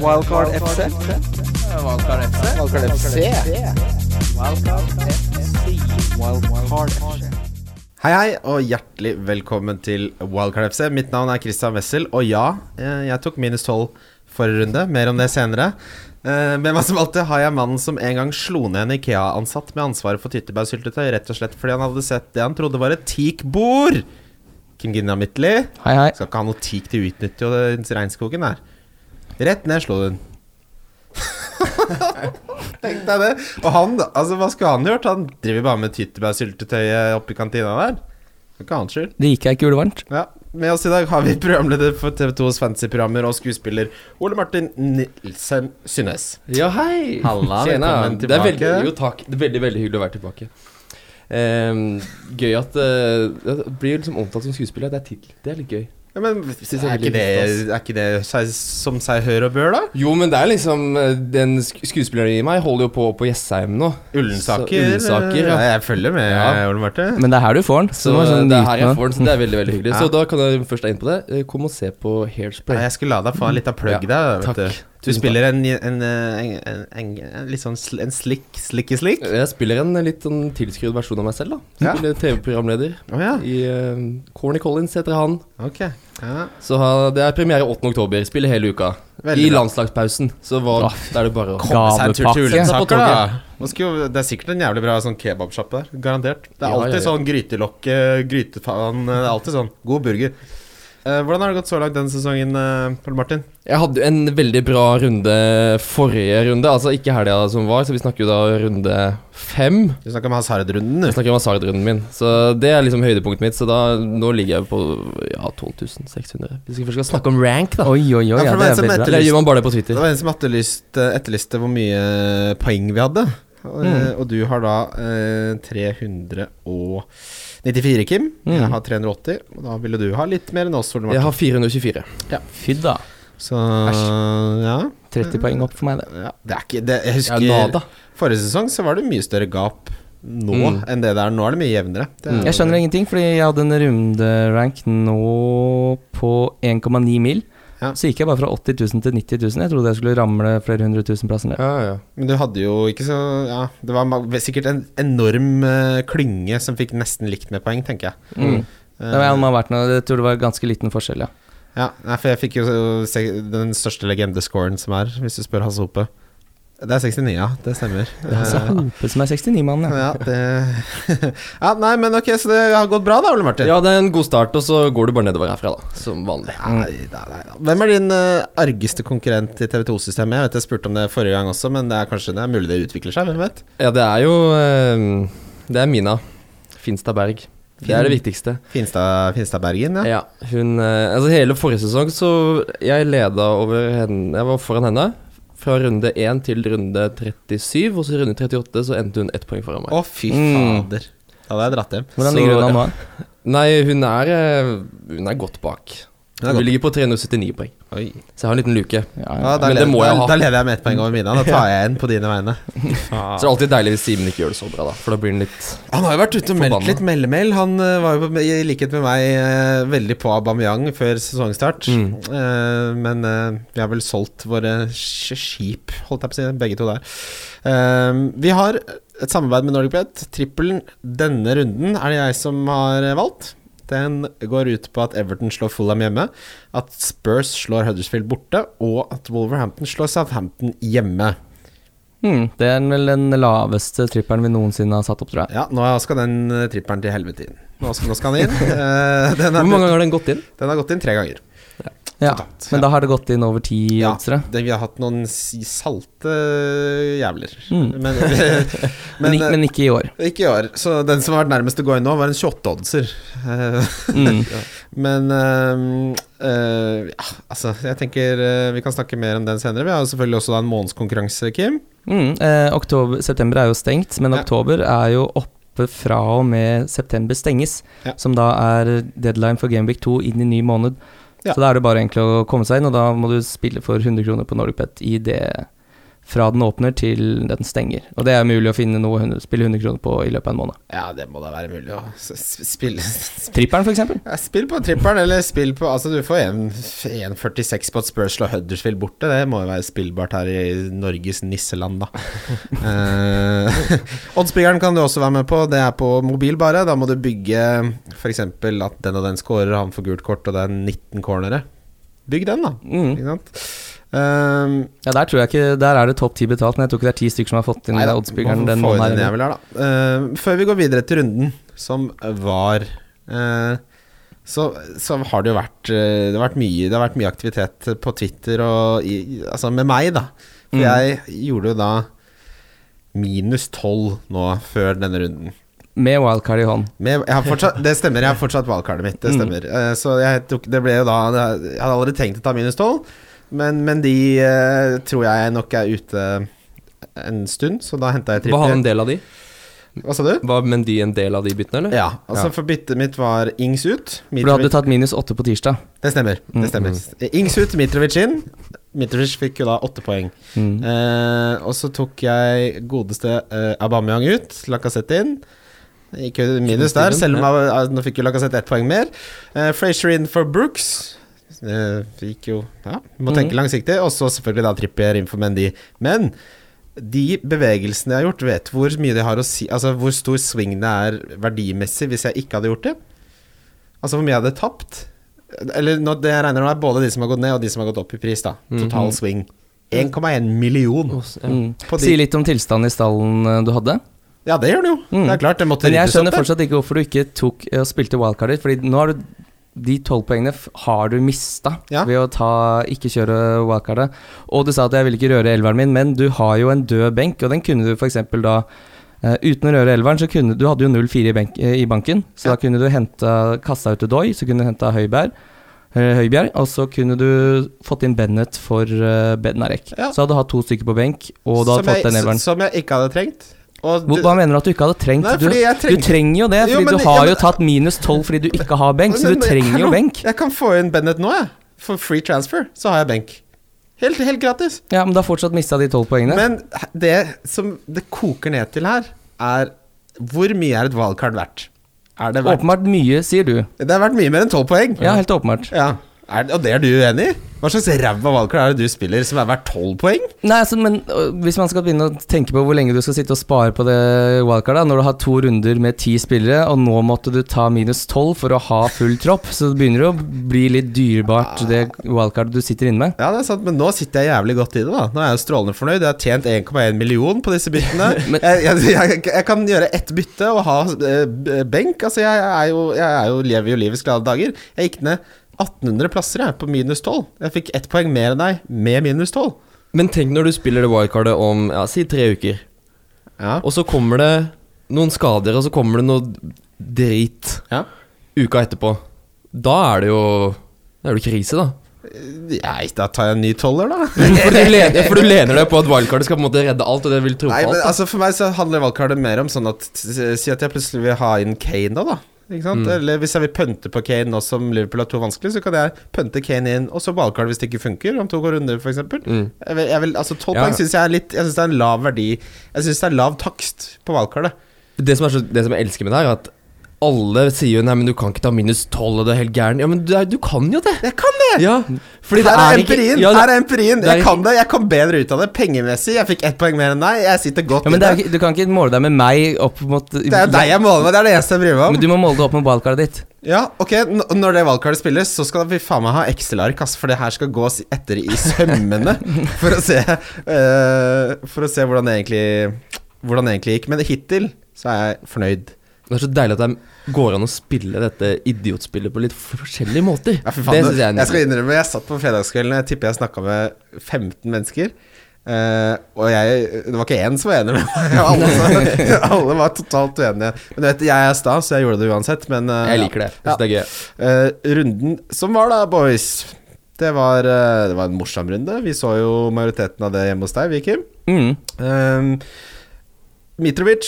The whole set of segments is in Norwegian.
Wildcard FC. Wildcard FC. Wildcard FC. Wildcard FC. Hei, hei, og hjertelig velkommen til Wildcard FC. Mitt navn er Christian Wessel, og ja, eh, jeg tok minus 12 forrige runde. Mer om det senere. Eh, Med meg som alltid har jeg mannen som en gang slo ned en Ikea-ansatt med ansvaret for tyttebærsyltetøy, rett og slett fordi han hadde sett det han trodde var et teakbord. Kim Ginna Midtly. Hei, hei. Skal ikke ha noe teak til å utnytte regnskogen her. Rett ned slo hun. Tenk deg det. Og han, altså hva skulle han gjort? Han driver bare med tyttebærsyltetøyet oppi kantina der. Det er Ikke hans skyld. Det gikk jeg ikke ulevarmt. Ja. Med oss i dag har vi programleder for TV2s fantasyprogrammer og skuespiller Ole Martin Nilsen Synnes. Ja, hei! Halla, Tjena. velkommen Det er veldig, tilbake. jo, takk. Det er veldig veldig hyggelig å være tilbake. Um, gøy at uh, Det blir liksom omtalt som skuespiller. Det er tittel. Det er litt gøy. Ja, men er er ikke det, er ikke det seg, som seg hør og bør, da? Jo, men det er liksom eh, Den skuespilleren i meg holder jo på på Jessheim nå. Ullensaker. Så- Ullensaker, ja. Jeg følger med, Ja. Ole Martin. Men det er her du får den. Så så sånn det er her jeg får den. Så det er veldig veldig hyggelig. Ja. Så da kan jeg først er inn på det. Eh, Kom og se på Hairspray. Ja, jeg skulle la deg få en liten plugg Ja, der. Vet takk. du. Du spiller en, en, en, en, en, en litt sånn sl en slik slikky slik? Jeg spiller en litt sånn tilskrudd versjon av meg selv, da. Ja. Spiller TV-programleder. I eh, Corny Collins heter han. Okay. Ja. Så det er premiere 8. oktober. Spiller hele uka. Veldig I bra. landslagspausen. Så var, da er det bare å Komme seg en tur til Ullensaker, da. Det er sikkert en jævlig bra sånn kebabsjappe der. Garantert. Det er alltid ja, ja. sånn grytelokk, grytefan grytefaen Det er alltid sånn. God burger. Eh, hvordan har det gått så langt denne sesongen, Paul Pål Martin? Jeg hadde jo en veldig bra runde forrige runde. Altså ikke helga som var, så vi snakker jo da runde fem. Du snakker om hasardrunden, du. Jeg snakker om Hazard-runden min. Så det er liksom høydepunktet mitt. Så da, nå ligger jeg på ja, 12 600. Hvis vi først skal snakke om rank, da. Oi, oi, oi. Ja, det det er veldig bra. Eller gjør man bare det på Det var en som etterlyste, etterlyste hvor mye poeng vi hadde. Og, Mm. og du har da eh, 394, Kim. Jeg Mm. har 380. Og da ville du ha litt mer enn oss, Ole Jeg har 424. Fy da. Så ja. 30 poeng opp for meg, det. ja. Det er ikke det, Jeg Ja, husker nada. Forrige sesong så var det mye større gap nå Mm. enn det der. Nå er det mye jevnere. Det er- Jeg skjønner ingenting, fordi jeg hadde en runderank nå på 1,9 mil. Ja. Så gikk jeg bare fra 80 000 til 90 000. Jeg trodde jeg skulle ramle flere hundre tusen plasser ned. Ja, ja. Men du hadde jo ikke så Ja, det var sikkert en enorm eh, klynge som fikk nesten likt med poeng, tenker jeg. Mm. Eh, Det var, må ha vært noe, jeg tror det var ganske liten forskjell, ja. Ja, for jeg fikk jo se den største legendescoren som er, hvis du spør Hasse Hope. Det er 69, ja. Det stemmer. Det er så Hope som er 69-mann, ja. ja, det Ja, nei, men ok, så det har gått bra da, Ole Martin? ja, det er en god start, og så går du bare nedover herfra, da. Som vanlig. Nei, nei, nei. Hvem er din uh, argeste konkurrent i TV2-systemet? Jeg vet jeg spurte om det forrige gang også, men det er kanskje det er mulig det utvikler seg? Hvem vet? Ja, det er jo uh, Det er Mina Finstad Berg. Det er det viktigste. Finstad, Finstad Bergen, ja. Ja, hun eh, Altså hele forrige sesong så jeg leda over henne Jeg var foran henne fra runde 1 til runde 37, og så i runde 38 så endte hun ett poeng foran meg. Å, fy Mm. fader. Da hadde jeg dratt hjem. Hvordan ligger hun an nå? Nei, hun er eh, Hun er godt bak. Hun er Vi godt. ligger på 379 poeng. Oi. Så jeg har en liten luke. Ja, Ja, da, må jeg da, ha. da lever jeg med ett poeng over mine. Da tar jeg en på dine vegne. Så det er alltid deilig hvis Simen ikke gjør det så bra, da. For da blir han litt Han har jo vært ute og meldt litt meldemail. Han eh, var jo i likhet med meg eh, veldig på Aubameyang før sesongstart. Mm. Eh, men vi har vel solgt våre skip, holdt jeg på å si, begge to der. Vi har et samarbeid med Nordic NordicBet. Trippelen denne runden er det jeg som har valgt. Den går ut på at Everton slår Fulham hjemme, at Spurs slår Huddersfield borte, og at Wolverhampton slår Southampton hjemme. Hmm, det er vel den laveste tripperen vi noensinne har satt opp, tror jeg. Ja, nå skal den tripperen trippelen til helvete inn. Nå skal, nå skal den inn. Eh, den, Hvor mange ganger har den gått inn? den har gått inn tre ganger. Ja, Totalt. Men da har det gått inn over ti Ja. oddsere. Det, vi har hatt noen salte jævler. Mm. Men, Men, men, men ikke i år. ikke i år. Så den som har vært nærmest å gå inn nå, var en 28-oddser. Eh, Mm. men um, uh, ja, altså, jeg tenker uh, vi kan snakke mer om den senere. Vi har jo selvfølgelig også da en månedskonkurranse, Kim. Mm. Eh, oktober, september er jo stengt, men Ja. oktober er jo oppe fra og med september stenges. Ja. Som da er deadline for Gameweek 2 inn i ny måned. Ja. Så da er det bare egentlig å komme seg inn, og da må du spille for 100 kroner på NordicBet i det fra den åpner til den stenger. Og det er mulig å finne noe å spille 100 kroner på i løpet av en måned. Ja, det må da være mulig å spille Tripperen, f.eks. Ja, Spill på tripperen, eller spill på Altså, du får 1,46 på at Spurs slår Huddersfield borte. Det må jo være spillbart her i Norges nisseland, da. uh, Oddsbyggeren kan du også være med på. Det er på mobil, bare. Da må du bygge f.eks. at den og den scorer, han får gult kort, og det er 19 cornere. Bygg den, da. Mm. Ikke sant? Um, Ja, der tror jeg ikke Der er det topp ti betalt, men jeg tror ikke det er ti stykker som har fått inn oddsbyggeren den måneden en her. her, da. Uh, før vi går videre til runden, som var uh, så, så har det jo vært eh, Det har vært mye Det har vært mye aktivitet på Twitter og i, Altså med meg, da. For Mm. jeg gjorde jo da minus tolv nå før denne runden. Med wildcard i hånd. Med, fortsatt, det stemmer, jeg har fortsatt wildcardet mitt. Det Mm. stemmer. Eh, så jeg tok, det ble jo da Jeg hadde allerede tenkt å ta minus tolv, men, men de eh, tror jeg nok er ute en stund, så da henta jeg Var han en del av de? Hva sa du? Var Mendy en del av de byttene, eller? Ja, altså Ja. for byttet mitt var Ings ut. For du hadde Mitrovic, tatt minus åtte på tirsdag. det stemmer. Mm, det stemmer Ings ut, Mitrovic inn. Mitrovic fikk jo da åtte poeng. Mm. Eh, og så tok jeg godeste eh, Aubameyang ut, Lacassette inn. Gikk jo minus der, selv om Ab- nå fikk jo Lacassette ett poeng mer. Eh, Frazier inn for Brooks. Eh, fikk jo Ja, må Mhm. tenke langsiktig. Og så selvfølgelig da Trippier inn for Mendy. Men de bevegelsene jeg har gjort, vet hvor mye det har å si Altså hvor stor swing det er verdimessig hvis jeg ikke hadde gjort det. Altså hvor mye jeg hadde tapt. Eller nå, det jeg regner nå er både de som har gått ned, og de som har gått opp i pris. da Total Mhm. swing. 1,1 million. Mm. Si litt om tilstanden i stallen eh, du hadde. Ja, det gjør det jo. Mm. Det er klart, det måtte Men jeg skjønner fortsatt ikke hvorfor du ikke tok eh, og spilte wildcard ditt. Fordi nå har du de tolv poengene har du mista Ja. ved å ta, ikke kjøre wildcardet. Og du sa at jeg vil ikke røre elveren min, men du har jo en død benk, og den kunne du f.eks. da uh, uten å røre elveren, så kunne du hadde jo 0-4 i, eh, i banken, så Ja. da kunne du henta kassa ut til Doy, så kunne du henta Høibjerg, eh, Høibjerg, og så kunne du fått inn Bennett for uh, Bednarek. Ja. Så hadde du hatt to stykker på benk, og du hadde som, fått den elveren. som jeg ikke hadde trengt. Du- hva mener du at du ikke hadde trengt? Nei, du, du trenger jo det, Jo, men- du har ja, men- jo tatt minus 12 fordi du ikke har benk, så du trenger jo benk. Jeg kan få inn Bennett nå, jeg. For free transfer, så har jeg benk. Helt, helt gratis. Ja, men du har fortsatt mista de 12 poengene. Men det som det koker ned til her, er hvor mye er et valgkart verdt? Er det verdt Åpenbart mye, sier du. Det er verdt mye mer enn tolv poeng. Ja, helt åpenbart. Ja. Er, og det er du uenig i? Hva slags ræva valgkart er det du spiller som er verdt tolv poeng? Nei, altså, men hvis man skal begynne å tenke på hvor lenge du skal sitte og spare på det wildcardet, når du har to runder med ti spillere, og nå måtte du ta minus 12 for å ha full tropp, så begynner det å bli litt dyrebart, det wildcardet du sitter inne med. Ja, det er sant, men nå sitter jeg jævlig godt i det, da. Nå er jeg jo strålende fornøyd. Jeg har tjent 1,1 million på disse byttene. Men- jeg, jeg, jeg, jeg kan gjøre ett bytte og ha øh, benk. Altså, jeg er jo, jeg er jo lever jo livets glade dager. Jeg gikk ned 1800 plasser jeg på minus 12. Jeg fikk ett poeng mer enn deg med minus 12. Men tenk når du spiller det wildcardet om ja, si tre uker, Ja. og så kommer det noen skader, og så kommer det noe drit Ja. uka etterpå. Da er det jo Da er det krise, da. Nei, da tar jeg en ny toller, da. For du, lener, for du lener deg på at wildcardet skal på en måte redde alt, og det vil tro på Nei, men alt. da. altså For meg så handler wildcardet mer om sånn at Si at jeg plutselig vil ha inn Kane da, da. Mm. Eller hvis jeg vil pønte på Kane nå som Liverpool har to vanskelig, så kan jeg pønte Kane inn, og så valgkart hvis det ikke funker, om to runder, f.eks. Mm. Jeg vil, jeg vil, altså 12 Ja. poeng syns jeg er litt Jeg synes det er en lav verdi Jeg syns det er lav takst på valgkartet. Det som, er så, det som jeg elsker med det her, er at alle sier jo Nei, men du kan ikke ta minus 12, og du er helt gæren. Ja, men du, du kan jo det! Jeg kan det! Ja, fordi Her det er er empirien! ja, Her er empirien Jeg kan det, jeg kom bedre ut av det pengemessig. Jeg fikk ett poeng mer enn deg. Jeg sitter godt Ja, men er, du kan ikke måle deg med meg opp mot Det er deg jeg måler med, det er det eneste jeg bryr meg om. Men du må måle deg opp med wildcardet ditt. Ja, ok, n når det valgkartet spilles, så skal vi faen meg ha Excel-ark, ass, for det her skal gås etter i sømmene for å se uh, For å se hvordan det egentlig Hvordan det egentlig gikk. Men hittil så er jeg fornøyd. Det er så deilig at det går an å spille dette idiotspillet på litt forskjellige måter. Ja, faen, det syns jeg er jeg skal innrømme, jeg satt på fredagskvelden, jeg tipper jeg snakka med 15 mennesker. Uh, og jeg Det var ikke én som var enig med meg. Alle, alle var totalt uenige. Men du vet, jeg er sta, så jeg gjorde det uansett. Men uh, Jeg liker det. Ja. det er gøy. Uh, runden som var da, boys. Det var, det var en morsom runde. Vi så jo majoriteten av det hjemme hos deg, vi, Kim. Mm. Mitrovic,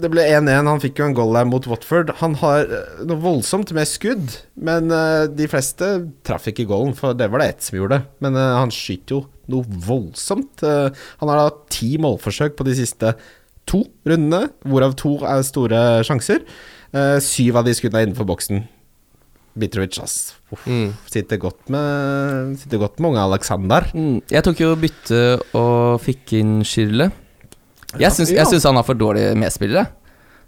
det ble 1-1. Han fikk jo en goal der mot Watford. Han har eh, noe voldsomt med skudd, men eh, de fleste traff ikke goalen, for det var det ett som gjorde. Men eh, han skyter jo noe voldsomt. Han har da ti målforsøk på de siste to rundene, hvorav to er store sjanser. Syv av de skuddene er innenfor boksen. Mitrovic, ass. Uff, Mm. sitter, godt med, sitter godt med unge Alexander. Mm, jeg tok jo bytte og fikk inn Schirle. Jeg syns, jeg syns han har for dårlige medspillere.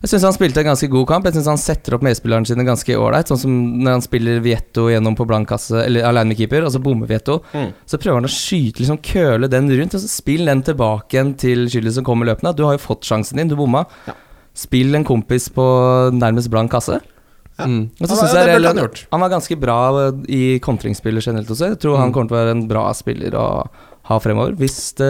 Jeg syns han spilte en ganske god kamp. Jeg syns han setter opp medspillerne sine ganske ålreit. Sånn som når han spiller Vietto gjennom på blank kasse, eller alene med keeper, og så bommer Vietto. Mm. Så prøver han å skyte, liksom køle den rundt, og så spill den tilbake igjen til Chili som kommer løpende. Du har jo fått sjansen din, du bomma. Ja. Spill en kompis på nærmest blank kasse. Mm. Og så Ja, det jeg han han var ganske bra i kontringsspillet generelt også. Jeg tror han kommer til å være en bra spiller å ha fremover, hvis det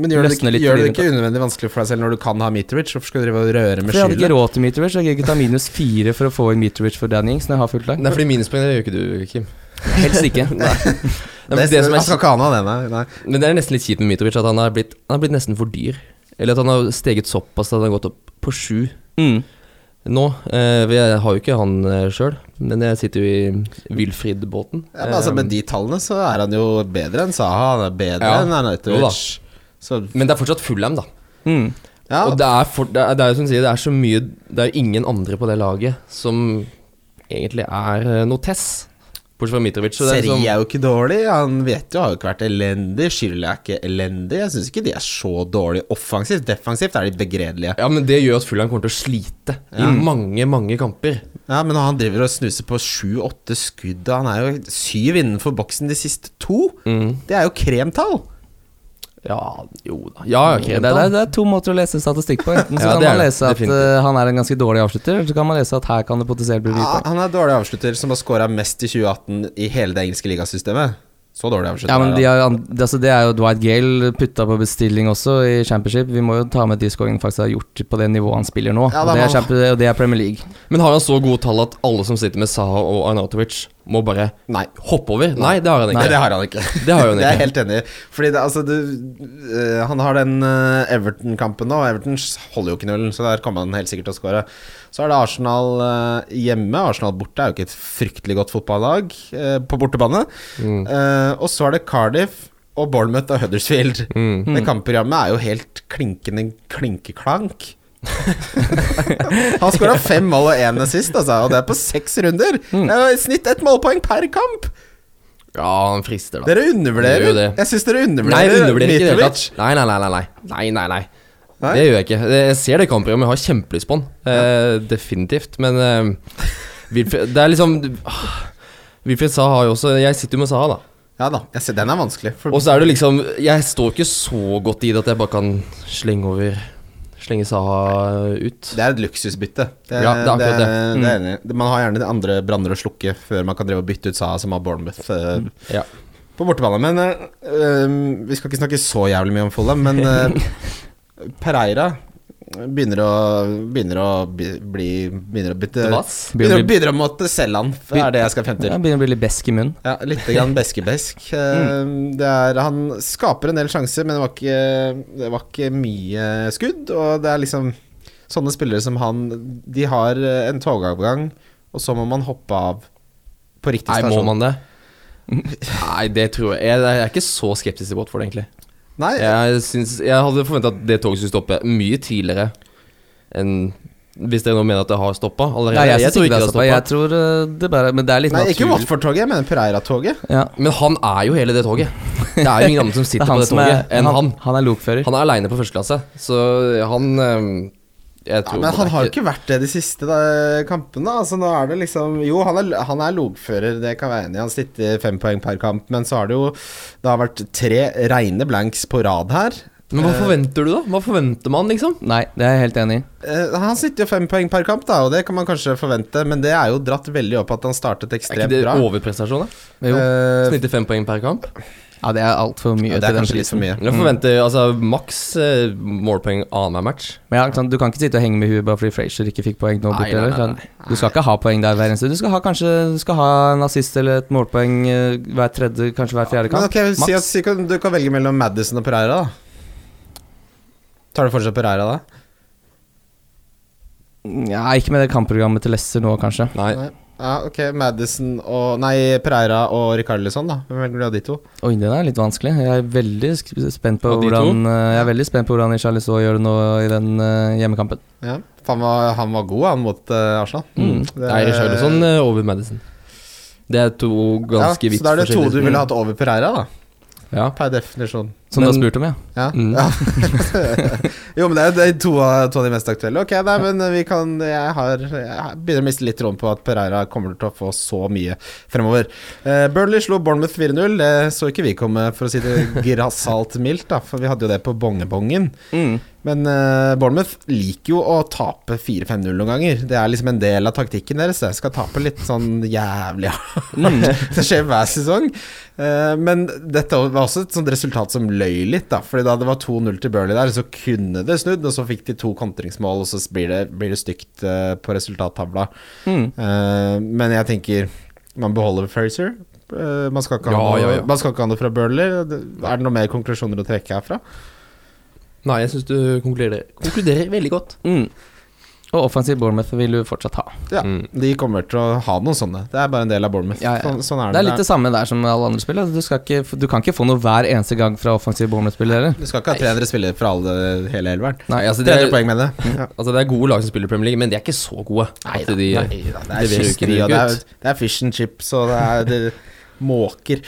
Men gjør det, ikke, litt gjør det ikke unødvendig vanskelig for deg selv når du kan ha Mitrovic? Hvorfor skal du drive og røre med For jeg hadde ikke råd til Mitrovic, jeg kan ikke ta minus fire for å få inn Mitrovic for Danny Ings når jeg har fullt lag. Det er fordi minuspoeng, det gjør ikke du, Kim. Helst ikke. Nei, men Det, det som er noe av det, nei. nei. Men det er nesten litt kjipt med Mitrovic at han har blitt, han har blitt nesten for dyr. Eller at han har steget såpass at han har gått opp på sju Mm. Nå. Eh, jeg har jo ikke han eh, sjøl, men jeg sitter jo i Wilfrid-båten. Ja, men altså, med de tallene så er han jo bedre enn Saha. Han er bedre Ja, enn Arnautovic. Så men det er fortsatt Fulham, da. Mm. ja, Og det er, for, det, er, det er jo som du sier, det er så mye Det er jo ingen andre på det laget som egentlig er eh, noe Tess. Bortsett fra Mitrovic. Så er Seri liksom, er jo ikke dårlig. Han vet jo har jo ikke vært elendig. Schirle er ikke elendig. Jeg syns ikke de er så dårlige offensivt. Defensivt er de begredelige. ja, men det gjør at Fulham kommer til å slite i mange, mange kamper. Ja, men han driver og snuser på sju-åtte skudd, han er jo syv innenfor boksen de siste to, Mm. det er jo kremtall. Ja, jo da. Ja, okay, det, det, det er to måter å lese statistikk på. Enten så Ja, kan er man lese at eh, han er en ganske dårlig avslutter, eller så kan man lese at her kan det potensielt bli Ja, han er en dårlig avslutter som har scora mest i 2018 i hele det engelske ligasystemet. Så dårlig avslutter Ja, men er de har, det- altså, det er jo Dwight Gale putta på bestilling også i Championship. Vi må jo ta med de scoringene faktisk har gjort på det nivået han spiller nå. Ja, og, det er og det er Premier League. Men har han så gode tall at alle som sitter med Saha og Arnautovic, må bare Nei. hoppe over? Nei, det har han ikke. Nei, det har han ikke. Det har han er jeg er helt enig i. Fordi det, altså, du, uh, han har den uh, Everton-kampen nå. Everton holder jo ikke nullen, så der kommer han helt sikkert til å skåre. Så er det Arsenal uh, hjemme. Arsenal borte er jo ikke et fryktelig godt fotballag på bortebane. Mm. Og så er det Cardiff og Bournemouth og Huddersfield. Mm. Det kampprogrammet er jo helt klinkende klinkeklank. han skåra fem mål og én sist, altså, og det er på seks runder. Mm. Snitt ett målpoeng per kamp. Ja, han frister, da. Dere undervurderer. Det det. Jeg syns dere Nei, undervurderer jeg undervurderer Mitrovic. Nei, nei, nei. nei, nei. nei, nei, nei. Nei? Det gjør jeg ikke. Jeg ser det kampprogrammet, jeg har kjempelyst på den. Eh, definitivt. Men uh, Wilfred Det er liksom uh, Wilfred Saha har jo også Jeg sitter jo med Saha, da. Ja da, jeg ser, den er vanskelig. Og så er det liksom Jeg står ikke så godt i det at jeg bare kan slenge over Slenge Saha ut. det er et luksusbytte. Det, Ja, det er akkurat det. det er enig. i. Man har gjerne de andre branner å slukke før man kan drive og bytte ut Saha, som har Bournemouth mm. Ja. på bortebane. Men eh, vi skal ikke snakke så jævlig mye om Follum, men uh, Pereira begynner å Begynner å bli Begynner å bytte Begynner, å- begynner å måtte selge han. Det er det jeg skal frem til. Ja, begynner å bli litt besk i munnen. Ja, litt grann beskebesk. mm. Det er, han skaper en del sjanser, men det var, ikke, det var ikke mye skudd. Og det er liksom sånne spillere som han De har eh, en togavgang, og så må man hoppe av på riktig stasjon. Nei, må man det? Nei, det tror jeg Jeg jeg er ikke så skeptisk til Watford, egentlig. Nei, Jeg, synes, jeg hadde forventa at det toget skulle stoppe mye tidligere enn Hvis dere nå mener at det har stoppa allerede. Nei, jeg, jeg tror ikke det har stoppa. Jeg tror eh, det bare Men det er litt nei ikke naturlig. Watford-toget, mener Pereira-toget. Ja. Men han er jo hele det toget. Det er jo ingen andre som sitter det på det toget er enn han, han. han er lokfører. Han er aleine på første klasse, så han øhm, tror Ja, men han har jo ikke vært det de siste da, kampene. Altså nå er det liksom Jo, han er, han er logfører, det kan være enig i. Han sitter fem poeng per kamp, men så har det jo Det har vært tre reine blanks på rad her. Men hva forventer du, da? Hva forventer man, liksom? Nei, det er jeg helt enig i. Uh, han sitter jo fem poeng per kamp, da, og det kan man kanskje forvente, men det er jo dratt veldig opp at han startet ekstremt bra. Er ikke det bra. overprestasjon, da? Jo. uh, Snittet fem poeng per kamp? Ja, det er altfor mye ja, det er kanskje litt for mye. Jeg forventer altså maks eh, målpoeng annenhver match. Men ja, ikke sant, Du kan ikke sitte og henge med huet bare fordi Frazier ikke fikk poeng nå Nei, borte. nei, nei, sant? Du skal ikke ha poeng der hver eneste Du skal ha kanskje Du skal ha en assist eller et målpoeng eh, hver tredje, kanskje hver fjerde Men kamp. ok, si at si, kan- du kan velge mellom Madison og Pereira, da. Tar du fortsatt Pereira da? Ja, ikke med det kampprogrammet til Leicester nå, kanskje. Nei. Nei. Ja, ok. Madison og Nei, Pereira og Rikarlison, da. Hvem velger du av de to? Oi, den er litt vanskelig. Jeg er veldig spent på hvordan eh, Jeg er veldig spent på hvordan Charlisot gjør det nå i den eh, hjemmekampen. Ja. Han var, han var god, han, mot eh, Arsenal. Mm. Det- Nei, Richarlison over Madison. Det er to ganske ja, vidt Så da er det to du ville hatt over Pereira, da. Ja. Per definisjon. Som du har spurt om, ja. Ja. Mm. ja. jo, men det er, det er to, av, to av de mest aktuelle. Ok, nei, men vi kan Jeg, har, jeg begynner å miste litt troen på at Pereira kommer til å få så mye fremover. Uh, Burnley slo Bournemouth 4-0. Det så ikke vi komme, for å si det grassat mildt, da. For vi hadde jo det på bongebongen. Men uh, Bournemouth liker jo å tape 4-5-0 noen ganger. Det er liksom en del av taktikken deres. Jeg skal tape litt sånn jævlig Det skjer hver sesong. Uh, men dette var også et sånt resultat som løy litt, da. Fordi da det var 2-0 til Burley der, så kunne det snudd, og så fikk de to kontringsmål, og så blir det, blir det stygt uh, på resultattavla. Mm. Men jeg tenker man beholder Fraser. Man, skal ikke ha Ja, noe, ja, ja. man skal ikke ha noe fra Burley. Er det noen mer konklusjoner å trekke herfra? Nei, jeg syns du konkluderer, konkluderer veldig godt. Mm. Og offensiv Bournemouth vil du fortsatt ha. Ja, Mm. de kommer til å ha noen sånne. Det er bare en del av Bournemouth. Ja, ja. Sånn, sånn er Det er litt det samme der som alle andre spill. altså, Du, du kan ikke få noe hver eneste gang fra offensiv Bournemouth-spillere. Du skal ikke ha 300 spillere fra alle, hele elveren. Nei, altså det, er, poeng med det. Ja. altså det er gode lag som spiller Premier League, men de er ikke så gode. Nei da, de, nei da, det er det og det er, det er fish and chips, og det er det, måker.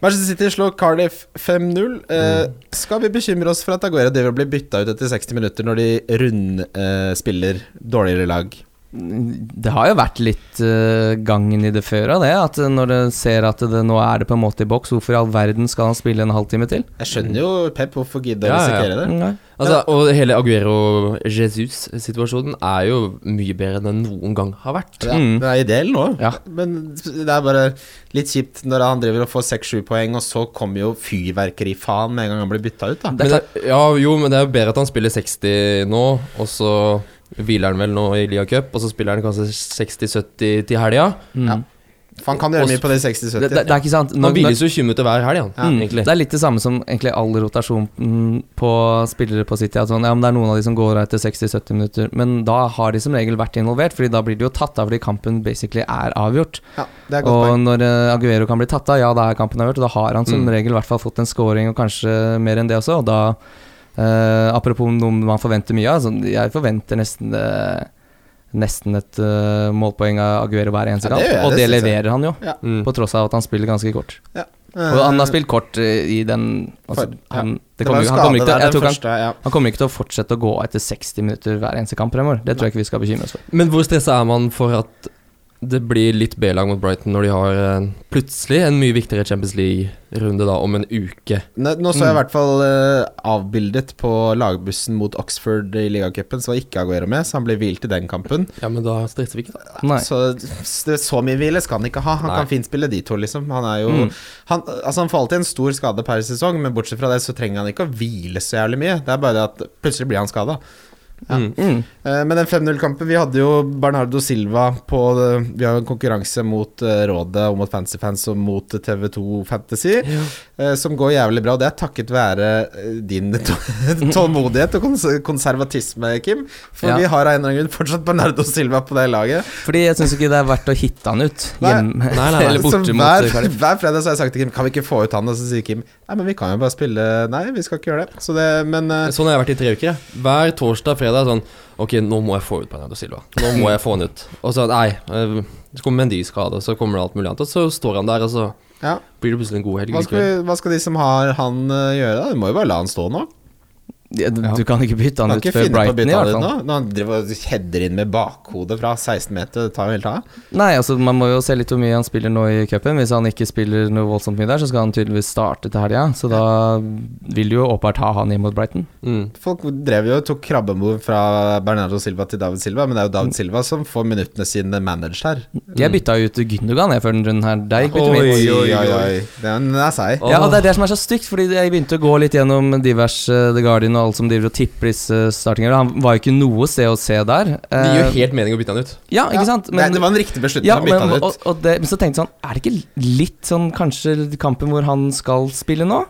Manchester City slår Cardiff 5-0. Eh, skal vi bekymre oss for at Aguero driver og blir bytta ut etter 60 minutter når de rundspiller dårligere lag? Det har jo vært litt eh, gangen i det før av det. At når det ser at det, nå er det på en måte i boks, hvorfor i all verden skal han spille en halvtime til? Jeg skjønner jo Pep, hvorfor gidde å Ja, ja, ja. risikere det? Altså, og hele Aguero-Jesus-situasjonen er jo mye bedre enn den noen gang har vært. Ja, Mm. Det er ideell nå, Ja. men det er bare litt kjipt når han driver og får 6-7 poeng, og så kommer jo fyrverkerifaen med en gang han blir bytta ut, da. Men det, ja, jo, men det er jo bedre at han spiller 60 nå, og så hviler han vel nå i Lia Cup, og så spiller han kanskje 60-70 til helga. Mm. Ja. For han kan gjøre mye på de 60-70. Det, det, det er ikke sant. Han når, hviles jo 20 minutter hver helg, Ja. mm, det er litt det samme som egentlig all rotasjon på spillere på City. At sånn, ja, men det er noen av de som går av etter 60-70 minutter, men da har de som regel vært involvert, Fordi da blir de jo tatt av fordi kampen basically er avgjort. Ja, det er godt Og poeng. når eh, Aguero kan bli tatt av, ja, da er kampen avgjort. Og da har han som Mm. regel i hvert fall fått en scoring, og kanskje mer enn det også. Og da, eh, apropos noe man forventer mye av, så jeg forventer nesten eh, Nesten et uh, målpoeng av Aguero hver eneste kamp. Ja, og det det leverer han jo, Ja. Mm. på tross av at han spiller ganske kort. Eh, Og han har spilt kort i den altså, han, kommer, var han, kommer ikke til, den tror han, han kommer ikke til å fortsette å gå etter 60 minutter hver eneste kamp fremover. Det tror jeg ikke vi skal bekymre oss for. Men hvor stressa er man for at det blir litt B-lag mot Brighton når de har en, plutselig en mye viktigere Champions League-runde da om en uke? Nå, nå så jeg i Mm. hvert fall uh, avbildet på lagbussen mot Oxford i ligacupen, så var ikke Aguero med, så han ble hvilt i den kampen. Ja, men da stresser vi ikke, da. Nei. Så, så så mye hvile skal han ikke ha. Han Nei. kan fint spille de to, liksom. Han er jo Mm. han, Altså Han får alltid en stor skade per sesong, men bortsett fra det så trenger han ikke å hvile så jævlig mye. Det er bare det at plutselig blir han skada. Ja. Mm. Mm. Eh, Men den 5-0-kampen Vi hadde jo Bernardo Silva på Vi har jo en konkurranse mot eh, Rådet og mot Fancyfans og mot TV2 Fantasy, ja. som går jævlig bra. Og det er takket være eh, din tålmodighet og konservatisme, Kim. For Ja. vi har av en eller annen grunn fortsatt Bernardo Silva på det laget. Fordi jeg syns ikke det er verdt å hitte han ut hjemme Nei, nei, nei. eller borte mot hver, hver fredag så har jeg sagt til Kim Kan vi ikke få ut han, og så sier Kim Nei, men vi kan jo bare spille Nei, vi skal ikke gjøre det. Så det Men uh... Sånn har jeg vært i tre uker. jeg. Hver torsdag og fredag sånn Ok, nå må jeg få ut Bernardo Silva. Nå må jeg få han ut. Og så nei, eh, så kommer Mendy-skade, og så kommer det alt mulig annet. Og så står han der, og så ja. blir det plutselig en god helg. Hva skal, vi, hva skal de som har han eh, gjøre, da? Du må jo bare la han stå nå. Ja, du, du kan ikke bytte han ut før Brighton, i hvert fall. nå. Når han driver og header inn med bakhodet fra 16 meter, det tar jo helt av. Nei, altså man må jo se litt hvor mye han spiller nå i cupen. Hvis han ikke spiller noe voldsomt mye der, så skal han tydeligvis starte til helga. Så da vil du jo åpenbart ha han inn mot Brighton. Mm. Folk drev jo og tok krabbemor fra Bernardo Silva til David Silva, men det er jo David Silva som får minuttene sine managed her. Jeg bytta ut Gündogan jeg før den runden her. Deg bytter mitt. Oi, oi, oi. Den er seig. Ja, og det er det som er så stygt, fordi jeg begynte å gå litt gjennom diverse The Guardian alt som driver og tipper disse startingene. Han var jo ikke noe sted å se der. Det gir jo Eh, helt mening å bytte han ut. ja, ikke sant? det, det var en riktig beslutning ja, å bytte men, han ut. og, og det, men så tenkte jeg sånn Er det ikke litt sånn kanskje kampen hvor han skal spille nå?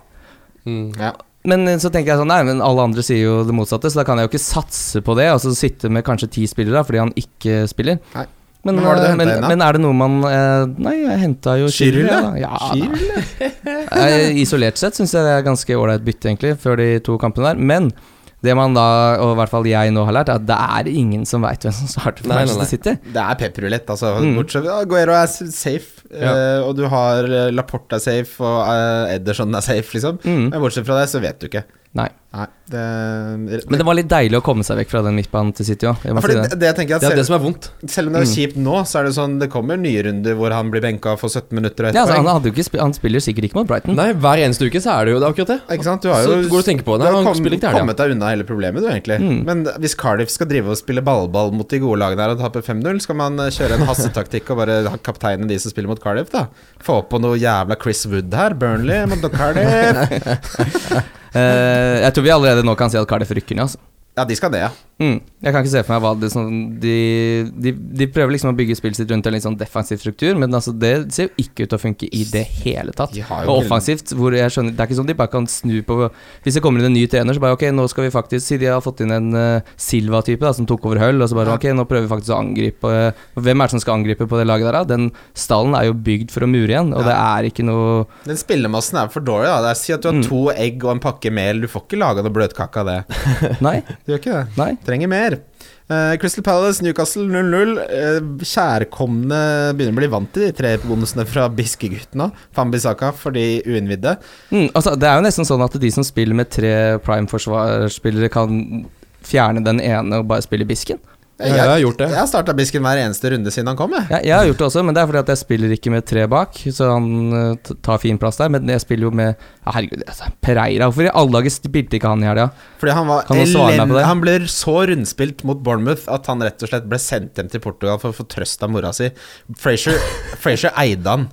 Mm. Ja. Men eh, så tenker jeg sånn, nei, men alle andre sier jo det motsatte, så da kan jeg jo ikke satse på det. Altså sitte med kanskje ti spillere fordi han ikke spiller. Nei. Men, Men det eh, men, men er det noe man eh, Nei, jeg henta jo? Schirle. Ja? Eh, Isolert sett syns jeg det er ganske ålreit bytte, egentlig, før de to kampene der. Men det man da, og i hvert fall jeg nå har lært, er at det er ingen som veit hvem som starter for Nei, Manchester City. Det er pepperulett, altså. Mm. Bortsett fra Guero er safe, Ja. og du har Laporte er safe, og Ederson er safe, liksom. Mm. Men bortsett fra det, så vet du ikke. Nei. Nei, det, Men det var litt deilig å komme seg vekk fra den midtbanen til City òg. Fordi det, det jeg at Det er det som er vondt. selv om det er Mm. kjipt nå, så er det sånn Det kommer nye runder hvor han blir benka for 17 minutter og ett Ja, altså, han, hadde jo ikke han spiller sikkert ikke mot Brighton. Nei, hver eneste uke så er det jo det akkurat det. Ikke sant? Du har Så jo går du og tenker på det. du har kom, kommet deg unna hele problemet, du, egentlig. Mm. Men hvis Cardiff skal drive og spille ballball mot de gode lagene her og tape 5-0, skal man eh, kjøre en hassetaktikk og bare ha kapteinen de som spiller mot Cardiff, da? Få på noe jævla Chris Wood her. Burnley mot Cardiff. Eh, jeg tror vi allerede nå kan si at Cardiff rykker ned. Altså. Ja, de skal det, ja. Mm. Jeg kan ikke se for meg hva det sånn, de, de, de prøver liksom å bygge spillet sitt rundt en litt sånn defensiv struktur, men altså det ser jo ikke ut til å funke i det hele tatt. Og offensivt, hvor jeg skjønner Det er ikke sånn de bare kan snu på Hvis det kommer inn en ny trener, så bare ok, nå skal vi faktisk Si de har fått inn en uh, Silva-type som tok over Hull, og så bare ok, nå prøver vi faktisk å angripe uh, Hvem er det som skal angripe på det laget der, da? Den stallen er jo bygd for å mure igjen, og Ja. det er ikke noe Den spillemassen er for dårlig. da Det er Si at du har Mm. to egg og en pakke mel. Du får ikke laga noe bløtkake av det. Nei, Du gjør ikke det. nei. Trenger mer. Uh, Crystal Palace, Newcastle 0-0. Uh, kjærkomne begynner å bli vant til de tre bonusene fra Biskegutta. Fambisaka for de uinnvidde. Mm, altså, det er jo nesten sånn at de som spiller med tre prime-forsvarsspillere, kan fjerne den ene og bare spille bisken. Ja, jeg har gjort det. Jeg har starta Bisken hver eneste runde siden han kom. Jeg. Jeg, jeg har gjort det også, men det er fordi at jeg spiller ikke med tre bak, så han eh, tar fin plass der. Men jeg spiller jo med ja, Herregud, altså, Pereira. Hvorfor i alle dager spilte ikke han i helga? Fordi han var? Han ble så rundspilt mot Bournemouth at han rett og slett ble sendt hjem til Portugal for å få trøst av mora si. Frazier eide han.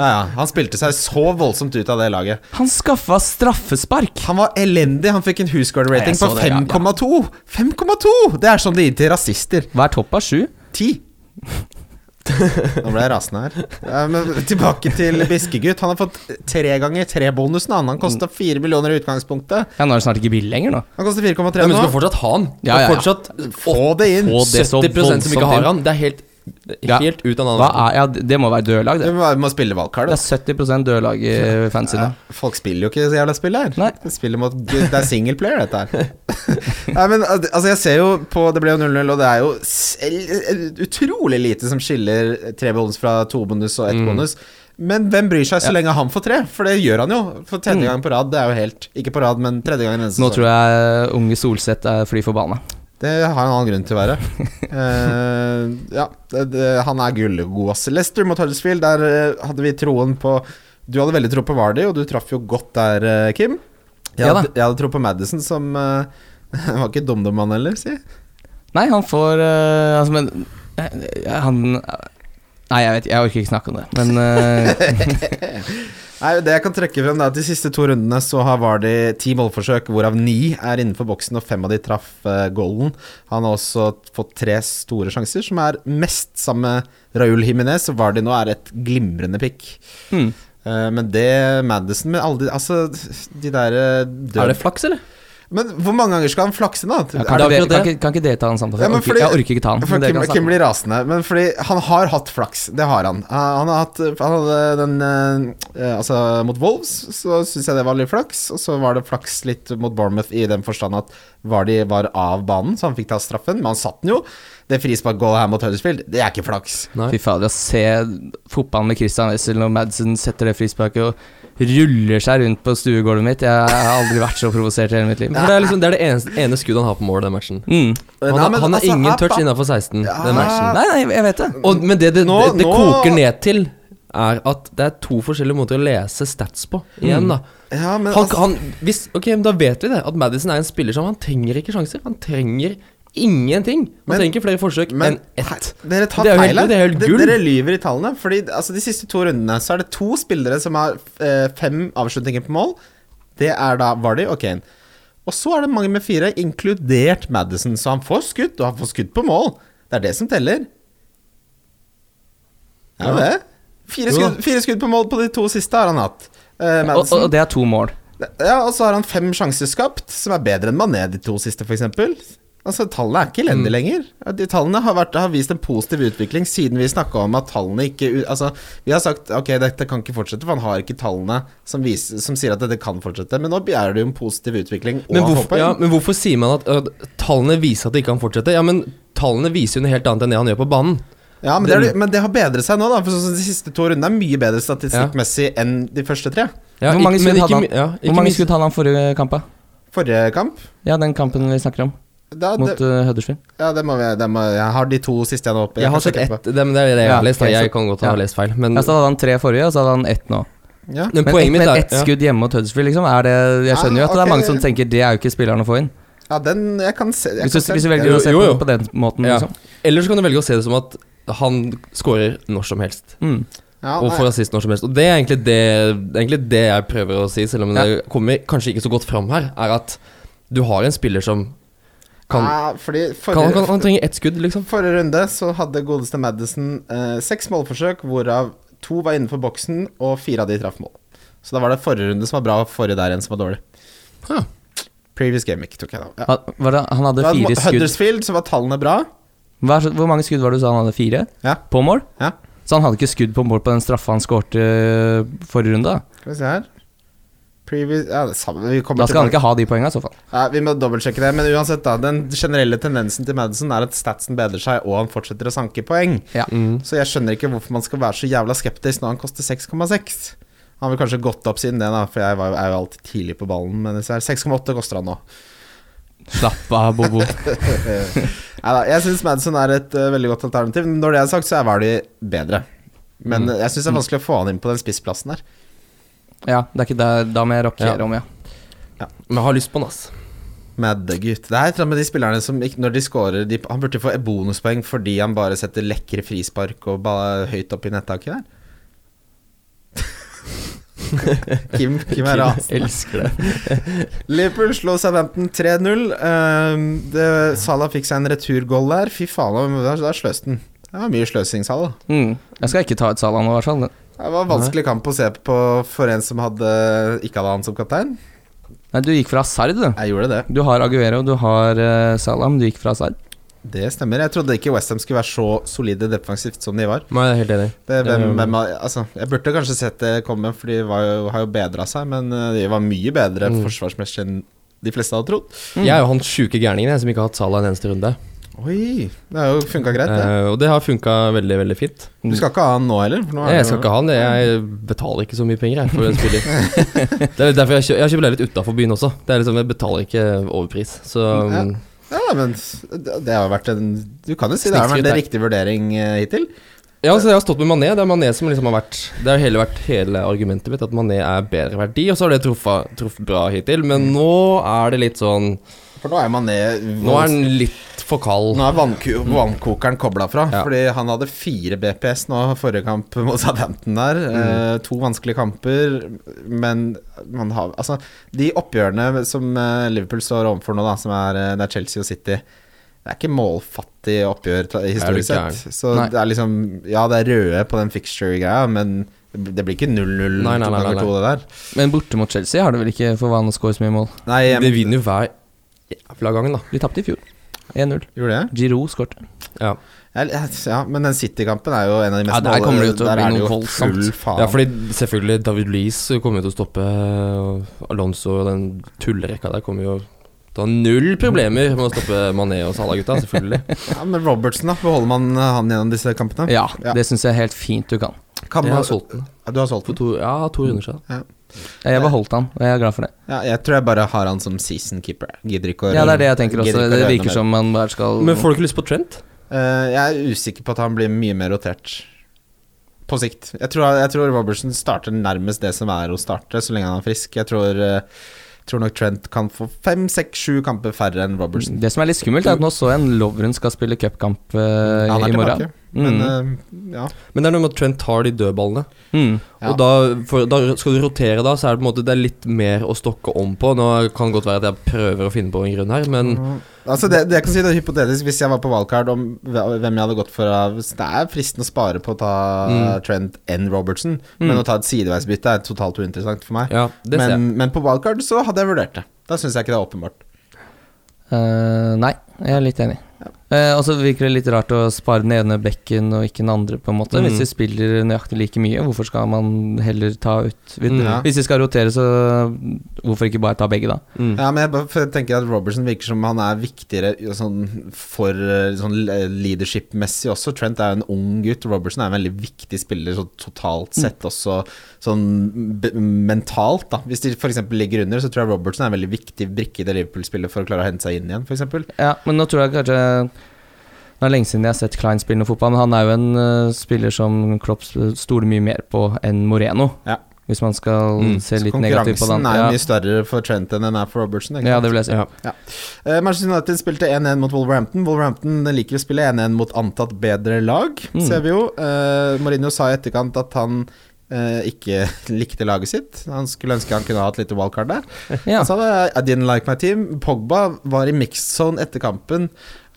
Ja, ja. Han spilte seg så voldsomt ut av det laget. Han skaffa straffespark! Han var elendig. Han fikk en Husgard-rating på så det, ja, ja. 5,2! 5,2! Det er sånn det gir til rasister. Hva er topp av sju? 10. Nå ble jeg rasende her. Ja, men tilbake til Biskegutt. Han har fått tre ganger tre-bonusen. Han, han kosta fire millioner i utgangspunktet. Ja, Nå er det snart ikke billig lenger, nå. Han koster 4,3 nå. men du skal fortsatt ha han. Ja, ja, ja. Fortsatt Få det inn. Få det 70 som ikke har han. Det er helt. Helt ut av Hva er, ja, det må være dødlag, Du det. må, må spille valgkart. Det er 70% dødlag i fansene. Ja, folk spiller jo ikke så jævla spill her. Nei. De spiller mot, det er singleplayer, dette her. Nei, men altså, jeg ser jo på Det ble jo 0-0, og det er jo utrolig lite som skiller tre bonus fra to bonus og ett Mm. bonus. Men hvem bryr seg så lenge han får tre? For det gjør han jo. For tredje Mm. gang på rad. Det er jo helt Ikke på rad, men tredje gang i denne Nå tror jeg unge Solseth er fly forbanna. Det har en annen grunn til å være. Uh, ja, det, det, han er gullgod, ass. Leicester mot Huddersfield, der uh, hadde vi troen på Du hadde veldig tro på Vardy, og du traff jo godt der, uh, Kim. Jeg, Ja da. hadde, jeg hadde tro på Madison, som var ikke dum-dum, han heller, si. Nei, han får Altså, men Han Nei, jeg vet Jeg orker ikke snakke om det, men Nei, Det jeg kan trekke frem, er at de siste to rundene så har Vardy ti målforsøk, hvorav ni er innenfor boksen, og fem av de traff uh, goalen. Han har også fått tre store sjanser, som er mest sammen med Raúl Jiminez, og Vardy nå er et glimrende pick. hmm. Uh, men det Madison med alle de Altså, de der uh, død- Er det flaks, eller? Men hvor mange ganger skal han flakse, da? ja, kan, det- det, kan, kan ikke det ta en samtale? Ja, men jeg, orker, fordi- jeg orker ikke ta den. For Kim, Kim blir rasende. Men fordi han har hatt flaks. Det har han. Han han har hatt Han hadde den eh, Altså, mot Wolves så syns jeg det var litt flaks. Og så var det flaks litt mot Bournemouth i den forstand at Vardy var av banen, så han fikk ta straffen. Men han satt den jo. Det frisparkgålet her mot Huddersfield, det er ikke flaks. Nei. Fy fader, å se fotballen med Christian Wessel og Madsen setter det frisparket og ruller seg rundt på stuegulvet mitt. Jeg har aldri vært så provosert i hele mitt liv. For det er liksom Det er det eneste, ene skuddet han har på mål den matchen. Mm. Han, Nei, har- men han har altså, ingen touch innafor 16 Ja. den matchen. Nei, nei, jeg vet det. Og, men det det, Nå- det, det nå- koker ned til, er at det er to forskjellige måter å lese stats på. Igjen, da. Ja, men Han, altså, han, hvis, ok, men Da vet vi det. At Madison er en spiller som Han trenger ikke sjanser. Han trenger ingenting. Man Men- trenger ikke flere forsøk Men enn ett. Dere tar Det er feil her. er gull. Dere lyver i tallene. Fordi altså, De siste to rundene Så er det to spillere som har eh, fem avslutninger på mål. Det er da Vardy og Kane. Og så er det mange med fire, inkludert Madison. Så han får skudd, og han får skudd på mål. Det er det som teller. Er det det? Fire skudd, fire skudd på mål på de to siste har han hatt. Eh, Og, og det er to mål. Ja, og så har han fem sjanser skapt, som er bedre enn Mané de to siste, f.eks. Altså, tallene er ikke elendige lenger. De tallene har, vært, har vist en positiv utvikling siden vi snakka om at tallene ikke Altså, vi har sagt ok, dette kan ikke fortsette, for han har ikke tallene som, viser, som sier at dette kan fortsette. Men nå er det jo en positiv utvikling og Men hvorfor, ja, men hvorfor sier man at uh, tallene viser at det ikke kan fortsette? Ja, men tallene viser jo noe helt annet enn det han gjør på banen. Ja, men, det er, men det har bedret seg nå, da. For sånn De siste to rundene er mye bedre statistikkmessig enn de første tre. Ja, Hvor mange ikke- skudd hadde han, ja, Hvor mange skudd hadde han forrige kamp? Forrige kamp Ja, den kampen vi snakker om, da, mot det, uh, Huddersfield. Ja, det må vi det må, Jeg har de to siste jeg nå oppe. Jeg har kan sett ett, det, men det er det jeg Ja, har lest. Da. Jeg kan godt ha ja. lest feil. Men, Ja, så hadde han tre forrige, og så hadde han ett nå. Ja. men Men, poenget ett, er ett skudd hjemme mot Huddersfield, liksom. Er det, jeg skjønner jo at det er mange som tenker det er jo ikke spilleren å få inn. ja, den Jeg kan se jeg Hvis kan du, se- hvis du velger å se jo, på jo. på den måten, Ja. liksom. Eller så kan du velge å se det som at han scorer når som helst. Mm. ja, Og får assist når som helst. Og det er egentlig det, det er egentlig det jeg prøver å si, selv om Ja. det kommer kanskje ikke så godt fram her, er at du har en spiller som kan, Ja, fordi han, kan Han trenger ett skudd, liksom. forrige runde så hadde godeste Madison eh, seks målforsøk, hvorav to var innenfor boksen, og fire av de traff mål. Så da var det forrige runde som var bra, og forrige der igjen som var dårlig. Ja. Previous game week tok jeg da. Ja. Hva, Var det, han hadde fire skudd. Huddersfield så var tallene bra. Hva Hvor mange skudd var det du sa han hadde? Fire? Ja. På mål? Ja. Så han hadde ikke skudd på mål på den straffa han skårte øh, forrige runde? Skal vi se her. Previous Ja, det samme. Vi kommer Da skal han ikke ha de poengene i så fall. Ja, vi må dobbeltsjekke det, men uansett, da. Den generelle tendensen til Madison er at statsen bedrer seg, og han fortsetter å sanke poeng. Mm. Så jeg skjønner ikke hvorfor man skal være så jævla skeptisk når han koster 6,6. Han har vel kanskje gått opp siden det, da, for jeg var, er jo alltid tidlig på ballen. Men 6,8 koster han nå. Slapp av, Bobo. Neida, jeg syns Madison er et uh, veldig godt alternativ. Når det er sagt, så er Vardy bedre. Men Mm. jeg syns det er vanskelig å få han inn på den spissplassen der. Ja, det er ikke det, da må jeg rockere Ja. om, ja. Men jeg har lyst på den, ass. Madde-gutt. Det er et med de spillerne som når de scorer de, Han burde få bonuspoeng fordi han bare setter lekre frispark og ba, høyt opp i nettaket der. Kim, Kim er rasende. Elsker det. Liverpool slår Southampton 3-0. Uh, Salah fikk seg en returgoal der. Fy faen, der, der sløste den. Det var mye sløsing, Salah. Mm. Jeg skal ikke ta ut Salah nå, i hvert fall. Det var en vanskelig kamp å se på for en som hadde, ikke hadde han som kaptein. Nei, du gikk fra Hazard, du. Jeg gjorde det. Du har Aguero, du har uh, Salam. du gikk fra Hazard. Det stemmer. Jeg trodde ikke Westham skulle være så solide defensivt som de var. Nei, jeg er helt enig. Det, hvem, hvem, altså, jeg burde kanskje sett det komme, for de var jo, har jo bedra seg. Men eh, de var mye bedre Mm. forsvarsmessig enn de fleste hadde trodd. Mm. Jeg er jo han sjuke gærningen som ikke har hatt Salah en eneste runde. Oi, det har jo funka greit, det. Eh, og det har funka veldig, veldig fint. Du skal ikke ha han nå heller? Nå er Jeg skal ikke ha han, det. jeg betaler ikke så mye penger jeg, for en spiller. det er derfor jeg, kjø jeg kjøpt leilighet utafor byen også. Det er liksom, Jeg betaler ikke overpris. Så Ja. um, Ja, men det har vært en Du kan jo si det har vært en riktig vurdering eh, hittil. Ja, altså jeg har stått med Mané. Det er Mané som liksom har vært Det har hele vært hele argumentet mitt, at Mané er bedre verdi. Og så har det truffet, truffet bra hittil, men nå er det litt sånn For nå er man ned Nå er den litt for kald. Nå er vannko vannkokeren kobla fra, Ja. fordi han hadde fire BPS nå forrige kamp mot Southampton der. Eh, to vanskelige kamper, men man har Altså, de oppgjørene som eh, Liverpool står overfor nå, da, som er, eh, det er Chelsea og City det er ikke målfattig oppgjør historisk sett. Så Nei. det er liksom Ja, det er røde på den fixture-greia, men det blir ikke 0-0 Nei, nei, to nei, ganger to, det der. Men borte mot Chelsea har det vel ikke for vane å score så mye mål. Nei, jeg, De vinner jo hver jævla gang, da. De tapte i fjor. 1-0. gjorde det? Giroud skårte. Ja. Ja, men den City-kampen er jo en av de mest Ja, der kommer det jo til å bli noe voldsomt. ja, fordi selvfølgelig David Lees kommer jo til å stoppe. Alonso og den tullerekka der kommer jo du har null problemer med å stoppe Mané og Salah-gutta, selvfølgelig. Ja, men Robertsen, da? Beholder man eh, han gjennom disse kampene? Ja, Ja. det syns jeg er helt fint du kan. Kan Jeg har solgt den Ja, du har solgt for den? to, ja, to runder siden. Jeg beholdt han, og jeg er glad for det. Ja, jeg tror jeg bare har han som season keeper. Gidder ikke å Ja, det er det jeg tenker også. Det virker som man bare skal Men får du ikke lyst på Trent? Eh, jeg er usikker på at han blir mye mer rotert på sikt. Jeg tror, jeg tror Robertson starter nærmest det som er å starte, så lenge han er frisk. Jeg tror, uh, tror nok Trent kan få fem, seks, sju kamper færre enn Robertson. Det som er litt skummelt, er at nå så jeg en Lovren skal spille cupkamp uh, Han i morgen. tilbake. Men Mm. uh, ja. Men det er noe med at Trent tar de dødballene. Mm. Ja. Og da, for, da skal du rotere da, så er det på en måte Det er litt mer å stokke om på. Nå kan det godt være at jeg prøver å finne på en grunn her, men Altså det, det jeg kan si det er hypotetisk Hvis jeg var på valgkart om hvem jeg hadde gått for av Det er fristende å spare på å ta Mm. Trent enn Robertson, men å ta et sideveisbytte er totalt uinteressant for meg. ja, det ser jeg. Men, men på valgkart så hadde jeg vurdert det. Da syns jeg ikke det er åpenbart. Uh, nei, jeg er litt enig. Eh, og så virker det litt rart å spare den ene bekken og ikke den andre, på en måte. Mm. Hvis de spiller nøyaktig like mye, hvorfor skal man heller ta ut Hvis, Mm. Ja. hvis de skal rotere, så hvorfor ikke bare ta begge, da? Mm. Ja, men jeg tenker at Robertson virker som han er viktigere sånn for eh, sånn leadership-messig også. Trent er jo en ung gutt. Robertson er en veldig viktig spiller så totalt sett også sånn b mentalt, da. Hvis de f.eks. ligger under, så tror jeg Robertson er en veldig viktig brikke i det Liverpool-spillet for å klare å hente seg inn igjen, f.eks. Ja, men nå tror jeg kanskje Det er lenge siden jeg har sett Klein spille noe fotball, men han er jo en uh, spiller som Klopp stoler mye mer på enn Moreno. Ja. Hvis man skal Mm. se litt negativt på konkurransen er Ja. mye større for Trent enn den er for Robertson. ikke ja, det vil jeg si. Ja. Eh, Manchester United spilte 1-1 mot Wolverhampton. Wolverhampton liker å spille 1-1 mot antatt bedre lag, Mm. ser vi jo. Uh, Mourinho sa i etterkant at han Uh, ikke likte laget sitt. Han skulle ønske han kunne ha et lite wildcard der. Ja. Han sa det, I didn't like my team. Pogba var i mixed zone etter kampen.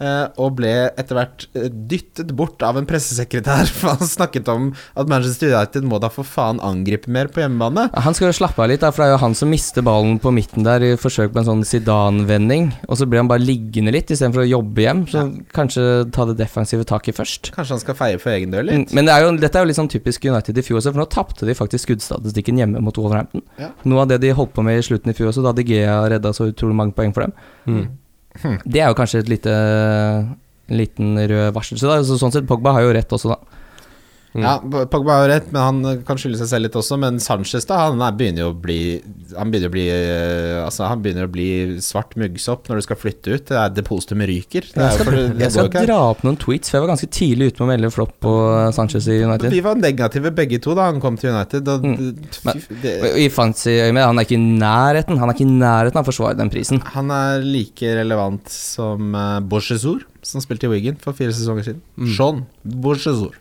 Eh, og ble etter hvert eh, dyttet bort av en pressesekretær. For han snakket om at Manchester United må da for faen angripe mer på hjemmebane. Han skal jo slappe av litt, da, for det er jo han som mister ballen på midten der i forsøk på en sånn Zidane-vending. Og så blir han bare liggende litt istedenfor å jobbe hjem. Så kanskje ta det defensive taket først. Kanskje han skal feie for egen dør Mm, litt? Men det er jo, dette er jo litt sånn typisk United i fjor også, for nå tapte de faktisk skuddstatistikken hjemme mot Wolverhampton. Ja. Noe av det de holdt på med i slutten i fjor også, da De Gea redda så utrolig mange poeng for dem. Mm. Det er jo kanskje et lite liten rød varsel. Så, sånn sett, Pogba har jo rett også, da. Mm. Ja, Pogba har rett, men han kan skylde seg selv litt også. Men Sanchez da, han er, begynner jo å bli Han begynner å bli eh, Altså Han begynner å bli svart muggsopp når du skal flytte ut. Det er Depositumet ryker. Det Jeg skal, for, det jeg skal dra opp noen tweets, for jeg var ganske tidlig ute med å melde flopp på Sanchez i United. Vi var negative begge to da han kom til United. Og, Mm. men, det, I fancy øyemed, han er ikke i nærheten Han er ikke i nærheten av å forsvare den prisen. han er like relevant som uh, Bochesor, som spilte i Wigan for fire sesonger siden. Mm. Sean Bochesor.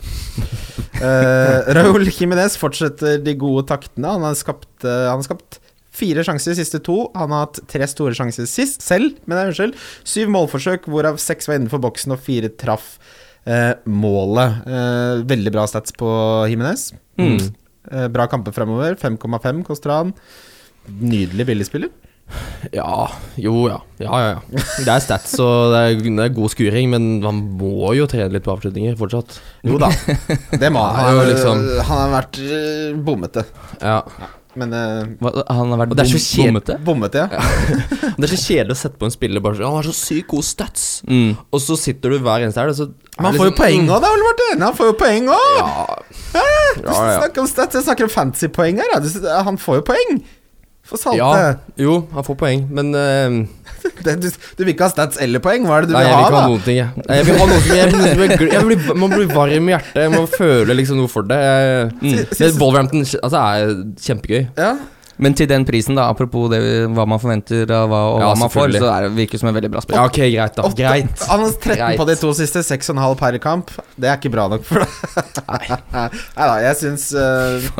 uh, Raúl Jiménez fortsetter de gode taktene. Han har skapt, uh, han har skapt Fire sjanser, siste to. Han har hatt tre store sjanser sist, selv, men det er unnskyld. Syv målforsøk, hvorav seks var innenfor boksen, og fire traff eh, målet. Eh, veldig bra stats på Jiménez Mm. Eh, bra kamper fremover. 5,5 koster han. Nydelig billigspiller. Ja, jo ja. Ja, ja, ja. Det er stats og det er, det er god skuring, men man må jo trene litt på avslutninger fortsatt. Jo da, det må han. Jo, Han, liksom. han har vært eh, bommete, Ja. men uh, han har vært det er så bom- bommete. Bommete, ja. Det er så kjedelig å sette på en spiller bare sånn Han har så sykt gode stats, Mm. og så sitter du hver eneste helg, og så Men han får jo liksom, poeng òg, da, Ole Martin! Han får jo poeng òg! Ja, Du ja, ja. snakker om stats, jeg snakker om fantasypoeng her. Da. Han får jo poeng! For salte. ja. Jo, han får poeng, men uh, Det, du, du vil ikke ha stats eller poeng? Hva er det du Nei, vil jeg vil ha, ikke ha da? noen ting, jeg. Jeg vil ha noe som jeg, jeg, blir- jeg blir, Man blir varm i hjertet, man føler liksom noe for det. Mm. det Wolverhampton altså, er kjempegøy. Ja. Men til den prisen, da, apropos det, hva man forventer av hva, og Ja, hva man får, så er det virker som en veldig bra spill. Ja, ok, greit, da. Åtte- Greit. Han har 13 Greit. på de to siste, 6,5 per kamp. Det er ikke bra nok for deg. Nei da, jeg syns uh,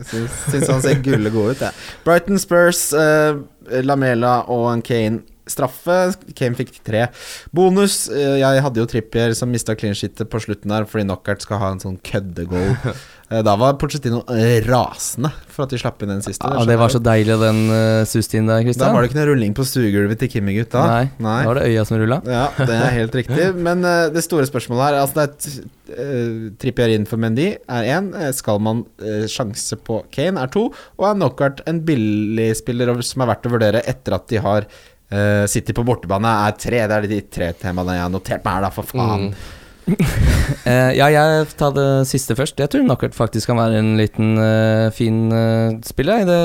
Syns, syns han ser gulle god ut, jeg. Brighton Spurs, eh, Lamela og Kane straffe. Kane fikk tre. Bonus. eh, jeg hadde jo Trippier som mista clean shitet på slutten der fordi Knockert skal ha en sånn køddegoal. Eh, da var Pochettino eh, rasende for at de slapp inn den siste. Ja, det var så deilig, den uh, sustien der, Da var det ikke noe rulling på stuegulvet til Kimmy-gutta. Nei, da var det øya som rulla. Ja, det er helt riktig. Men uh, det store spørsmålet her Altså det er uh, Trippier inn for Mendy er én. skal man uh, sjanse på Kane er to. Og er knockout en billig spiller som er verdt å vurdere etter at de har uh, City på bortebane er tre. Det er de tre temaene jeg har notert meg her, da, for faen. Mm. Eh, ja, jeg tar det siste først. Jeg tror Knockert faktisk kan være en liten uh, fin uh, spiller i det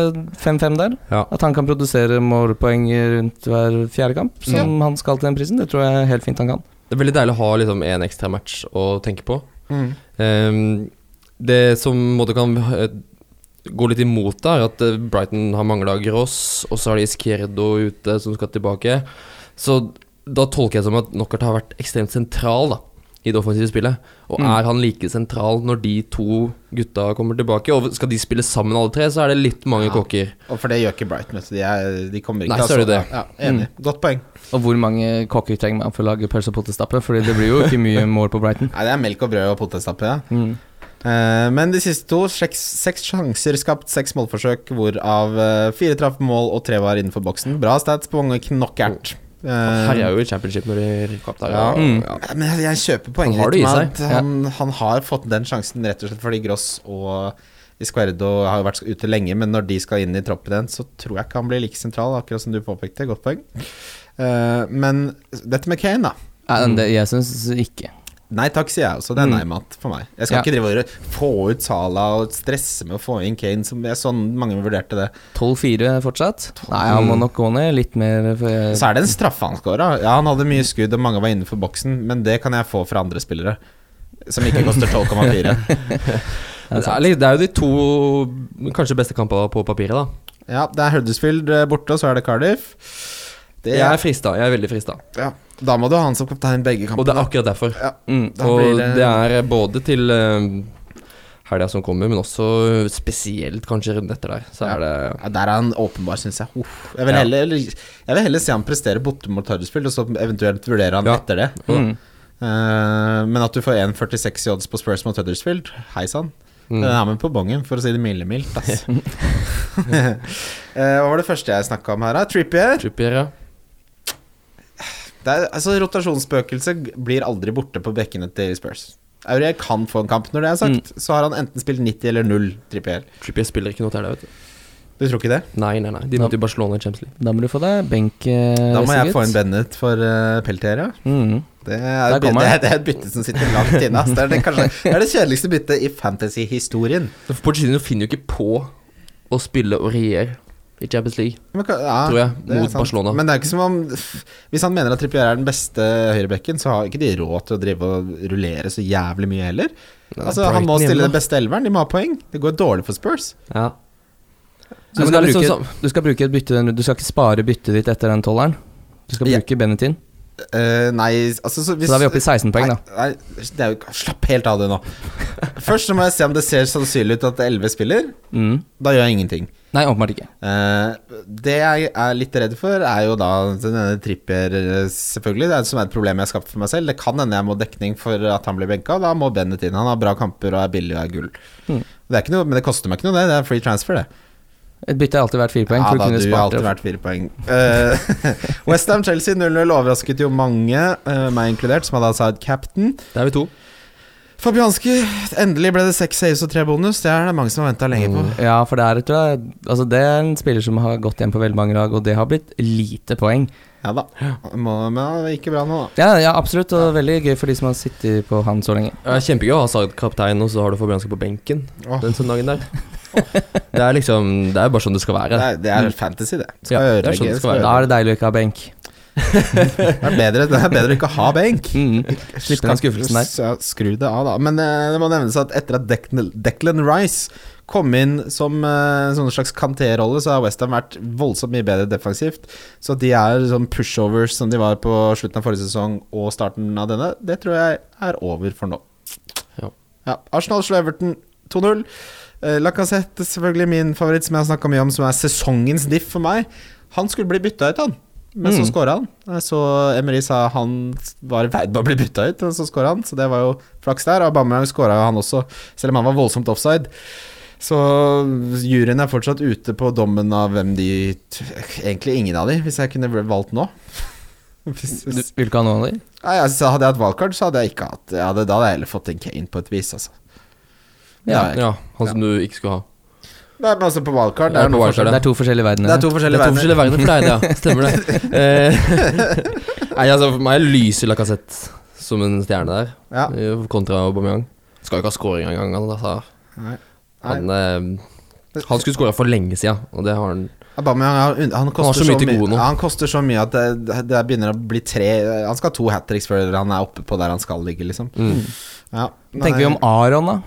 5-5 der. Ja. At han kan produsere målpoeng rundt hver fjerde kamp, som han skal til den prisen. Det tror jeg helt fint han kan. Det er veldig deilig å ha liksom en ekstra match å tenke på. Mm. Um, det som måtte kan eh, gå litt imot, da, er at eh, Brighton har mangla Gross, og så har de Izquierdo ute som skal tilbake. Så da tolker jeg det som at Knockert har vært ekstremt sentral da i det offensive spillet. Og Mm. er han like sentral når de to gutta kommer tilbake? Og skal de spille sammen alle tre, så er det litt mange Ja. kokker. Og for det gjør ikke Brighton. vet du. De, er, de kommer ikke Nei, så er det det. Ja, enig. Godt poeng. Og hvor mange kokker trenger man for å lage pølse og potetstappe? Fordi det blir jo ikke mye mål på Brighton. Nei, det er melk og brød og potetstappe, ja. Mm. Eh, men de siste to, seks, seks sjanser skapt, seks målforsøk, hvorav eh, fire traff mål og tre var innenfor boksen. Bra stats på mange knockert. Eh, Her er jo i championship når de rykker opp der. Ja. Mm. ja. Men jeg, kjøper poenget Han ditt med at seg. han, han har fått den sjansen rett og slett fordi Gross og Iscuerdo har vært ute lenge, men når de skal inn i troppen igjen, så tror jeg ikke han blir like sentral, akkurat som du påpekte. Godt poeng. Uh, men dette med Kane, da. Mm. det, jeg syns ikke. Nei takk, sier jeg også. Det er Mm. nei-mat for meg. Jeg skal Ja. ikke drive og få ut Sala og stresse med å få inn Kane, som jeg sånn mange vurderte det. 12-4 fortsatt? Nei, han må nok gå ned litt mer. For Så er det en straffe han skåra. Ja, han hadde mye skudd, og mange var innenfor boksen, men det kan jeg få fra andre spillere. Som ikke koster 12,4. Det er, det er jo de to kanskje beste kampene på papiret, da. Ja, det er Huddersfield eh, borte, og så er det Cardiff. Det Jeg er frista. Jeg er veldig frista. ja, da må du ha han som kaptein begge kampene. Og det er akkurat derfor. mm. Og det- det er både til uh, helga som kommer, men også spesielt kanskje runden etter der. Så er det Ja, der er han åpenbar, syns jeg. Uff. Jeg, vil Ja. heller, jeg vil heller se han prestere borte mot Huddersfield, og så eventuelt vurdere han Ja. etter det. Mm. Uh, men at du får 1,46 i odds på Spurs mot Huddersfield, hei sann. mm. Den er med på bongen, for å si det milde-mildt. Eh, Hva var det første jeg snakka om her, da? Trippier. Trippier, ja. Det er, altså, rotasjonsspøkelset blir aldri borte på bekkene til Spurs. Aurier kan få en kamp. Når det er sagt, så har han enten spilt 90 eller 0, Trippier. Trippier spiller ikke noe til det, vet du. Du tror ikke det? Nei, nei, nei. De møtte jo Barcelona i Champions League. Da må du få deg benk. eh, Da må jeg få en Bennett for uh, Peltier, ja. Mm. Det er, det, er, det er et bytte som sitter langt inne. Det er det, kanskje, det er det kjedeligste byttet i fantasy-historien. Porcino Pochettino finner jo ikke på å spille Aurier i Champions League. Men ja, Tror jeg, mot. Barcelona. Men det er ikke som om Hvis han mener at Trippier er den beste høyrebekken, så har ikke de råd til å drive og rullere så jævlig mye heller. Altså Han må stille hjemme, den beste elveren. De må ha poeng. Det går dårlig for Spurs. Ja. Så du, skal bruke, sånn- du skal bruke et bytte Du skal ikke spare byttet ditt etter den tolleren. Du skal Ja. bruke Bennetin. Eh, nei, altså så, hvis, Så da er vi oppe i 16 poeng, da. Nei, nei det er jo, slapp helt av det nå. Først så må jeg se om det ser sannsynlig ut at 11 spiller. Mm. Da gjør jeg ingenting. Nei, åpenbart ikke. Eh, det jeg er litt redd for, er jo da denne tripper, eh, selvfølgelig. Det er som er et problem jeg har skapt for meg selv. Det kan hende jeg må dekning for at han blir benka, og da må Bennett inn. Han har bra kamper og er billig og er gull. Mm. Det er ikke noe, men det koster meg ikke noe, det. Det er free transfer, det. Et bytte har alltid vært fire poeng. Ja da, du har alltid vært fire poeng. Uh, Westham-Chelsea 0-0 overrasket jo mange, uh, meg inkludert, som hadde et captain. Det er vi to. Fabianski, endelig ble det seks saves og tre bonus. Det er det mange som har venta lenge på. Mm. Ja, for det er, tror jeg, altså det er en spiller som har gått hjem på veldig mange lag, og det har blitt lite poeng. Ja da. Må, men det gikk bra nå, da. Ja, ja absolutt, og veldig gøy for de som har sittet på han så lenge. Ja, Kjempegøy å ha sagt kaptein, og så har du Fabianski på benken oh. den søndagen der. Det er liksom Det er bare sånn det skal Det være. er, det er fantasy, det. Skal Ja, det er sånn det skal være. Da er det deilig å ikke ha benk. Det er bedre, det er bedre å ikke ha benk. Mm. Slippe den skuffelsen der. Skru det av, da. Men eh, det må nevnes at etter at Declan, Rice kom inn som uh, sånn slags kanterrolle, så har Westham vært voldsomt mye bedre defensivt. Så at de er sånn pushovers som de var på slutten av forrige sesong og starten av denne, det tror jeg er over for nå. Ja. Ja, Arsenal slår Everton 2-0. Uh, Lacassette, selvfølgelig min favoritt, som jeg har snakka mye om, som er sesongens diff for meg. Han skulle bli bytta ut, han. Men så Mm. skåra han. Så Emery sa han var i ferd med å bli bytta ut, men så skåra han. Så det var jo flaks der. Aubameyang skåra han også, selv om han var voldsomt offside. Så juryen er fortsatt ute på dommen av hvem de Egentlig ingen av de, hvis jeg kunne valgt nå. Hvis, Du vil ikke ha noen av de? nei, altså, hadde jeg hatt valgkart, så hadde jeg ikke hatt jeg hadde, Da hadde jeg heller fått en Kane på et vis, altså. Ja. Ja, han som du ikke skulle ha. Nei, men altså, på wildcard. det er, på wildcard. Det er to forskjellige Det verdener. er to Det er to forskjellige verdener. verdener for deg, ja. Stemmer det. Eh, Nei, altså For meg lyser Lacassette som en stjerne der, Ja. kontra Aubameyang. Skal jo ikke ha scoring engang, han. Altså. Nei. Han, eh, han skulle skåra for lenge siden, og det har han Aubameyang han, koster så så mye gode nå. Han koster så mye at det, det begynner å bli tre Han skal ha to hat tricks før han er oppe på der han skal ligge, liksom. mm. Ja. Tenker vi om Aron, da?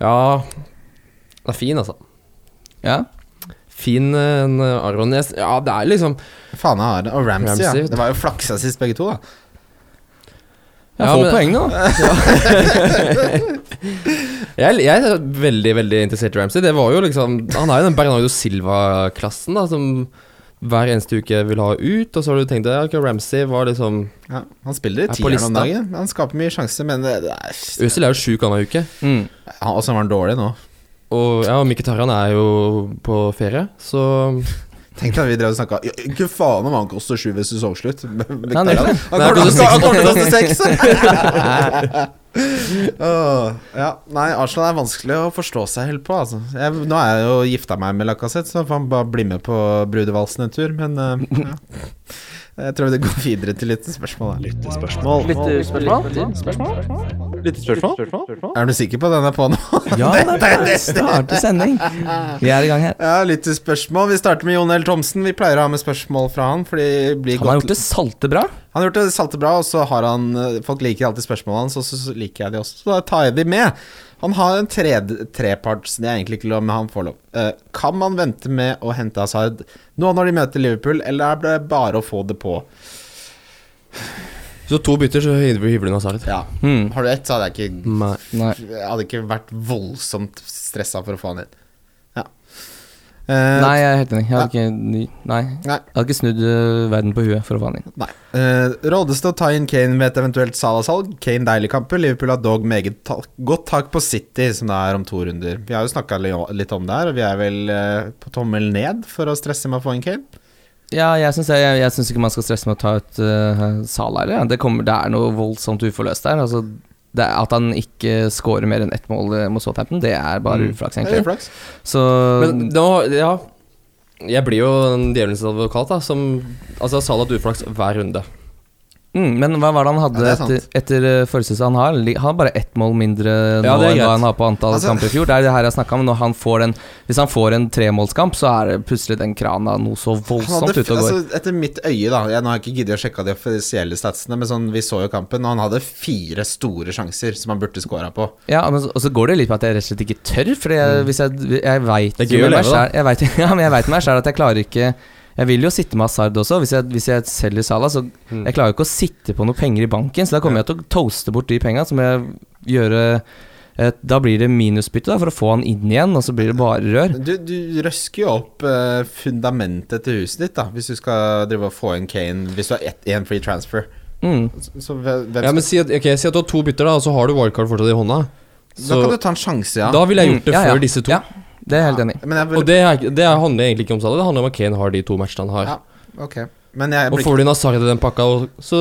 Ja, det er fin, altså. Ja? Fin eh, en Aron Ja, det er liksom Faen jeg har det. Og Ramsey, Ramsey. ja. Det var jo flaksa sist, begge to, da. Jeg Ja, får men- poeng da. Jeg, jeg er veldig, veldig interessert i Ramsey. Det var jo liksom Han er jo den Bernardo Silva-klassen da som hver eneste uke vil ha ut. Og så har du tenkt at ja, Ramsey var liksom Ja, han spiller Er tieren om dagen. Han skaper mye sjanser, men det, det er Øzil er jo sjuk annenhver uke. Mm. Ja, og så var han dårlig nå. Og ja, Mkhitaryan er jo på ferie, så Tenk deg vi drev og snakka Ikke faen om han koster sju ved sesongslutt. Han kommer til å- koste seks! Ja, nei, Arsenal er vanskelig å forstå seg helt på. Altså. Jeg, nå er jeg jo gifta meg med Lacassette, så får han bare bli med på brudevalsen en tur. Men uh, ja. Jeg tror vi går videre til litt spørsmål. da. Lyttespørsmål. Lyttespørsmål? Er du sikker på at den er på nå? Ja, det er starte sending. Vi er i gang her. Ja, litt spørsmål. Vi starter med Jon L. Thomsen. Vi pleier å ha med spørsmål fra han, fordi blir Han har gjort det salte bra. Han har gjort det salte bra, og så har han Folk liker alltid spørsmålene hans, og så så liker jeg de også. Så da tar jeg de med. Han har en tredje- treparts Det er egentlig ikke lov, men han får lov. Uh, kan man vente med å hente Hazard nå når de møter Liverpool, eller er det bare å få det på? Så to bytter, så hiver inn Hazard. Ja. Hmm. Har du ett, så hadde jeg ikke Nei. Nei. Hadde ikke vært voldsomt stressa for å få han inn. Eh, Nei, jeg er helt enig. Jeg hadde ikke, nei. Nei. Jeg hadde ikke snudd uh, verden på huet for å få han inn. Nei. Uh, rådes det å ta inn Kane ved et eventuelt Salah-salg? Kane deilig kamper. Liverpool har dog meget ta godt tak på City, som det er om to runder. Vi har jo snakka litt om det her, og vi er vel på tommel ned for å stresse med å få inn Kane. Ja, jeg syns jeg, jeg syns ikke man skal stresse med å ta ut uh, Salah heller. Det, kommer- det er noe voldsomt uforløst der. Altså, det at han ikke scorer mer enn ett mål eh, mot Southampton, det er bare Mm. uflaks, Det er egentlig. flaks. Så Men nå, ja Jeg blir jo en djevelens advokat, da. Som Altså, Salah hadde uflaks hver runde. Mm, Men hva var det han Ja, hadde det er etter, etter uh, forrige sesong? Han har, han har bare ett mål mindre nå Ja, enn hva han har på antall Altså- kamper i fjor. Det er det her jeg snakka om. Når han får en, hvis han får en tremålskamp, så er det plutselig den krana noe så voldsomt ute og går. altså, etter mitt øye, da jeg, Nå har jeg ikke giddet å sjekke de offisielle statsene, men sånn, vi så jo kampen, og han hadde fire store sjanser som han burde scora på. Ja, men, så- og så går det litt på at jeg rett og slett ikke tør. Fordi jeg, hvis jeg, jeg veit Det ja, med meg selv at jeg klarer ikke Jeg vil jo sitte med Hazard også. Hvis jeg, hvis jeg selger Salah, så Mm. Jeg klarer jo ikke å sitte på noe penger i banken, så da kommer jeg til å toaste bort de penga. Så må jeg gjøre et, Da blir det minusbytte da for å få han inn igjen, og så blir det bare rør. Du, du røsker jo opp eh, fundamentet til huset ditt, da hvis du skal drive og få inn Kane Hvis du har ett- én free transfer. Mm. Så, så hvem Ja, men si at, okay, si at du har to bytter, da og så har du wildcard fortsatt i hånda. Da kan du ta en sjanse, ja. da ville jeg gjort det Mm, ja, ja. før disse to. Ja, det er jeg helt enig i. Men vil, Og det, er, det handler egentlig ikke om Salah, det handler om at Kane har de to matchene han har. Ja. Ok. Men jeg Og får du inn Hazard i den pakka, så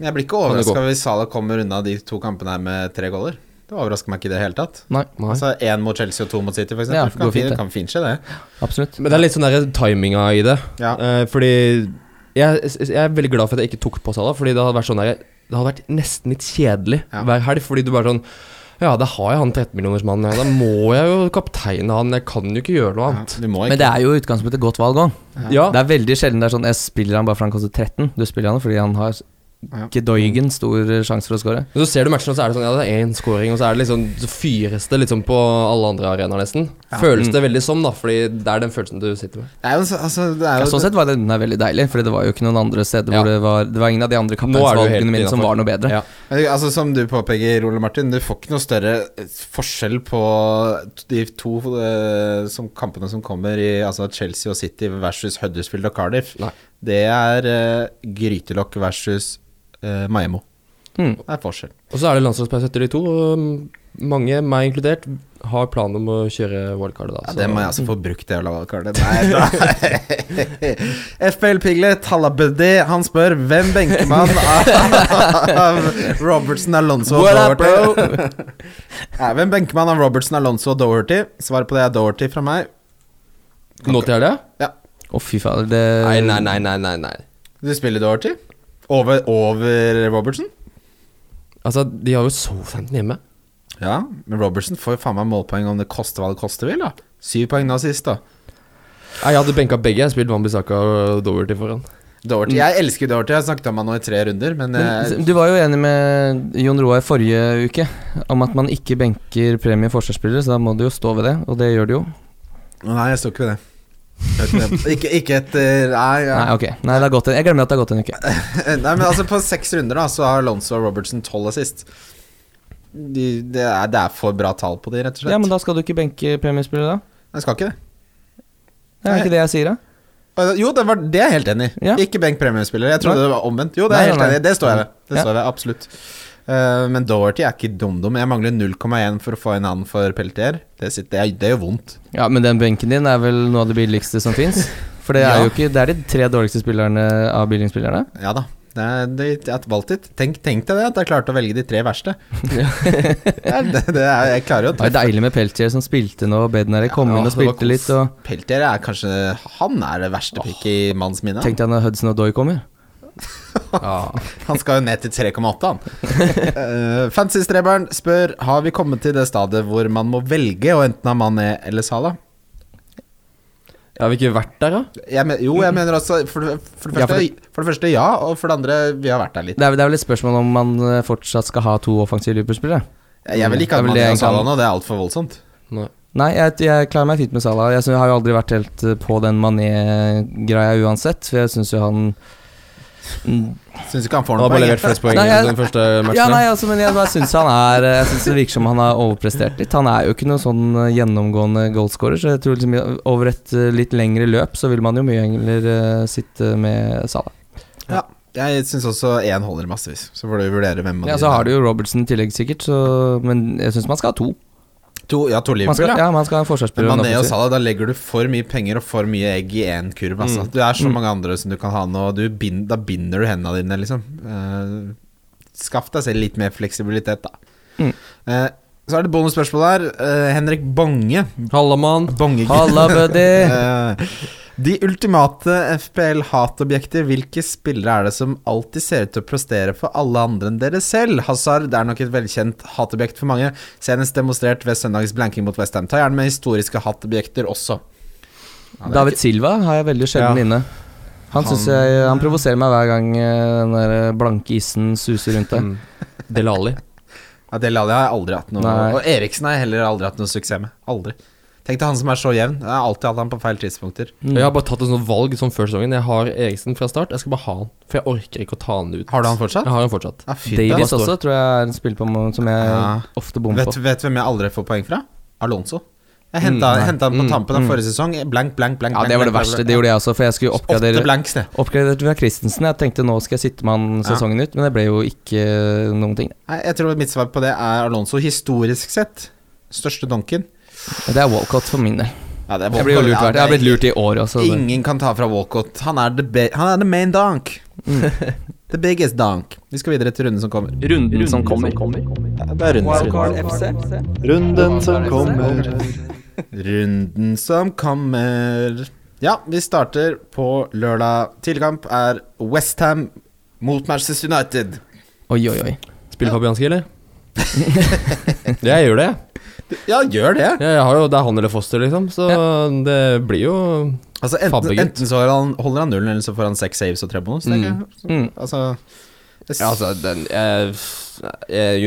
jeg blir ikke overraska hvis Salah kommer unna de to kampene her med tre goller. Det overrasker meg ikke i det hele tatt. Nei, Nei. Altså Én mot Chelsea og to mot City, for Ja, eksempel. det kan, fint, kan fint skje, det. absolutt. Men det er litt sånn der timinga i det. Ja. Eh, fordi jeg, jeg er veldig glad for at jeg ikke tok på Salah, fordi det hadde vært sånn der Det hadde vært nesten litt kjedelig Ja. hver helg, fordi du bare sånn Ja, da har jeg han 13-millionersmannen, ja, da må jeg jo kapteine han, jeg kan jo ikke gjøre noe annet. Ja, Men det er jo i utgangspunktet et godt valg òg. Ja, Det er veldig sjelden det er sånn Jeg spiller han bare fordi han koster 13. Du spiller han fordi han har. Gedoigen stor sjanse for å. Men så ser du matchen, og så er det sånn Ja, det er én scoring, og så er det liksom Så fyres det liksom på alle andre arenaer, nesten. Ja. Føles Mm. det veldig som, da, fordi det er den følelsen du sitter med. Det er jo, altså, det er Ja, sånn sett var den der veldig deilig, Fordi det var jo ikke noen andre steder Ja. hvor det var Det var ingen av de andre kapteinsvalgene mine som var noe bedre. Ja. Altså Som du påpeker, Ole Martin, du får ikke noe større forskjell på de to eh, som kampene som kommer i altså Chelsea og City versus Huddersfield og Cardiff. Nei. Det er uh, grytelokk versus uh, Maemmo. Mm. Det er forskjell. Og så er det landslagspause etter de to, og mange, meg inkludert, har planen om å kjøre wildcardet da. Ja, så- det må jeg altså få brukt, det jævla wildcardet. Nei da. FPL Piglet, Hallabuddy, han spør hvem benker man av Robertson, Alonso og Doherty? Ja, hvem benker man av Robertson, Alonso og Doherty? Svaret på det er Doherty fra meg. Nå til helga? Å, fy fader, det nei, nei, nei, nei, nei. Du spiller Doherty? Over, over Robertson? Altså, de har jo Southampton hjemme. Ja, men Robertson får jo faen meg målpoeng om det koster hva det koster vil, da. Syv poeng nå sist, da. Jeg hadde benka begge. Jeg spilte Wambisaka og Doverty foran. Doverty. Jeg elsker Doverty. Jeg snakket om han nå i tre runder, men, eh, Men, du var jo enig med Jon Roar forrige uke om at man ikke benker premie forsvarsspillere, så da må du jo stå ved det, og det gjør du jo. Nei, jeg står ikke ved det. Ikke, ikke et eh, Nei, ja. Nei, ok. Nei, det har gått en, jeg glemmer at det har gått en uke. Nei, men altså på seks runder da Så har Lonzo og Robertson 12 assist de, det, er, det er for bra tall på de, rett og slett Ja, men da skal du ikke benke premiespillere, da? Jeg skal ikke det Det er ikke det jeg sier, da? Øh, Jo, det, var, det er jeg helt enig i Ja. Ikke benk premiespillere. Jeg trodde Nei. det var omvendt Jo, det er Nei, jeg helt enig Det står jeg ved Det står jeg ved, absolutt Men Doherty er ikke dum-dum Jeg mangler 0,1 for å få en annen for Peltier Det, sitter, det, gjør vondt Ja, men den benken din er vel noe av det billigste som fins? For det er Ja. jo ikke Det er de tre dårligste spillerne av billigspillerne. Ja da det er, det, jeg har valgt litt tenk, tenk deg det At jeg klarte å velge de tre verste det, det er, Jeg klarer jo å Det er deilig med Peltier som spilte nå, og Bednare kom Ja, inn og spilte litt. Og Peltier er kanskje Han er det verste pikk i manns minne Tenk deg når Hudson og Doy kommer. Han skal jo ned til 3,8 han uh, Fantasy-streberen spør Har vi kommet til det stadiet hvor man må velge Å enten ha Mané eller Salah har vi ikke vært der, da? jeg men, Jo, jeg mener også for det, for, det Ja, første, det, for, det første ja Og for det andre, vi har vært der litt Det er, det er vel et spørsmål om man eh, fortsatt skal ha to offensive Liverpool-spillere. Jeg vil ikke ha Det er Mané og Salah nå Det er alt for voldsomt Nei. Nei, jeg, jeg klarer meg fint med Salah. Jeg, synes, jeg har jo aldri vært helt eh, på den Mané-greia uansett, for jeg syns jo han Mm, Synes ikke han får Han har bare levert flest poeng Nei, i jeg- den første matchen. Ja, nei, altså, men jeg bare syns han er Jeg synes det virker som han har overprestert litt. Han er jo ikke noen sånn eh, gjennomgående goalscorer, så jeg tror liksom over et eh, litt lengre løp så vil man jo mye heller eh, sitte med Salah. Ja, jeg synes også én holder massevis Så får du vurdere hvem av Ja, de så har du jo Robertson i tillegg, sikkert, så Men jeg syns man skal ha to. To, Ja, to Man Liverpool, skal, ja ja, man skal ha en Men forsvarsspiller og Mané og. Salah, da legger du for mye penger og for mye egg i én kurv. Altså. Du er så Mm. mange andre som du kan ha nå. Du bind, da binder du hendene dine, liksom. Uh, skaff deg selv litt mer fleksibilitet, da. Mm. Uh, så er det bonusspørsmål her. Uh, Henrik Bonge. Halla, mann. Halla, buddy! Eh, de ultimate FPL-hatobjekter, hvilke spillere er det som alltid ser ut til å prestere for alle andre enn dere selv? Hazard er nok et velkjent hatobjekt for mange, senest demonstrert ved søndagens blanking mot Westham. Ta gjerne med historiske hatobjekter også. Ja, David ikke... Silva har jeg veldig sjelden Ja. inne. Han, Han- jeg, han provoserer meg hver gang eh, den der blanke isen suser rundt der. Mm. Delali. Ja, Delali har jeg aldri hatt noe Nei. Og Eriksen har jeg heller aldri hatt noe suksess med. Aldri. Tenk deg han som er så jevn. Jeg har alltid hatt han på feil tidspunkter. Mm. Jeg har bare tatt et sånt valg som før sesongen. Jeg har Eriksen fra start. Jeg skal bare ha han. For jeg orker ikke å ta han ut. Har du han fortsatt? Jeg har han fortsatt. Ja, fy Davies også tror jeg er en spill på som jeg Ja. ofte bommer på. vet du hvem jeg aldri får poeng fra? Alonso. Jeg henta Mm, han på mm, tampen av mm. forrige sesong. Blank, blank, blank. Ja, det var det verste. Det gjorde jeg også, for jeg skulle oppgradere blanks. Oppgradert fra Christensen. Jeg tenkte nå skal jeg sitte med han Ja. sesongen ut, men det ble jo ikke noen ting. Nei, jeg tror mitt svar på det er Alonso historisk sett. Største donken. Det er Walcott for min del. Ja, det er Jeg blir jo lurt ja, hvert. Jeg har blitt lurt i år også. det- Ingen kan ta fra Walcott. Han er the, be han er the main donk. the biggest donk. Vi skal videre til runden som kommer. Runden som kommer. Ja, det er runden som Wildcard kommer. FC. Runden som kommer. Runden som kommer. Ja, vi starter på lørdag. Tidligkamp er Westham mot Manchester United. Oi, oi, oi. Spiller Fabianski, eller? jeg gjør det. Ja, gjør det. Ja, jeg har jo, det er han eller Foster, liksom. Så det blir jo Altså Enten, enten så han, holder han nullen, eller så får han seks saves og tre bonus. Mm. Mm. Altså, Ja, altså, den jeg,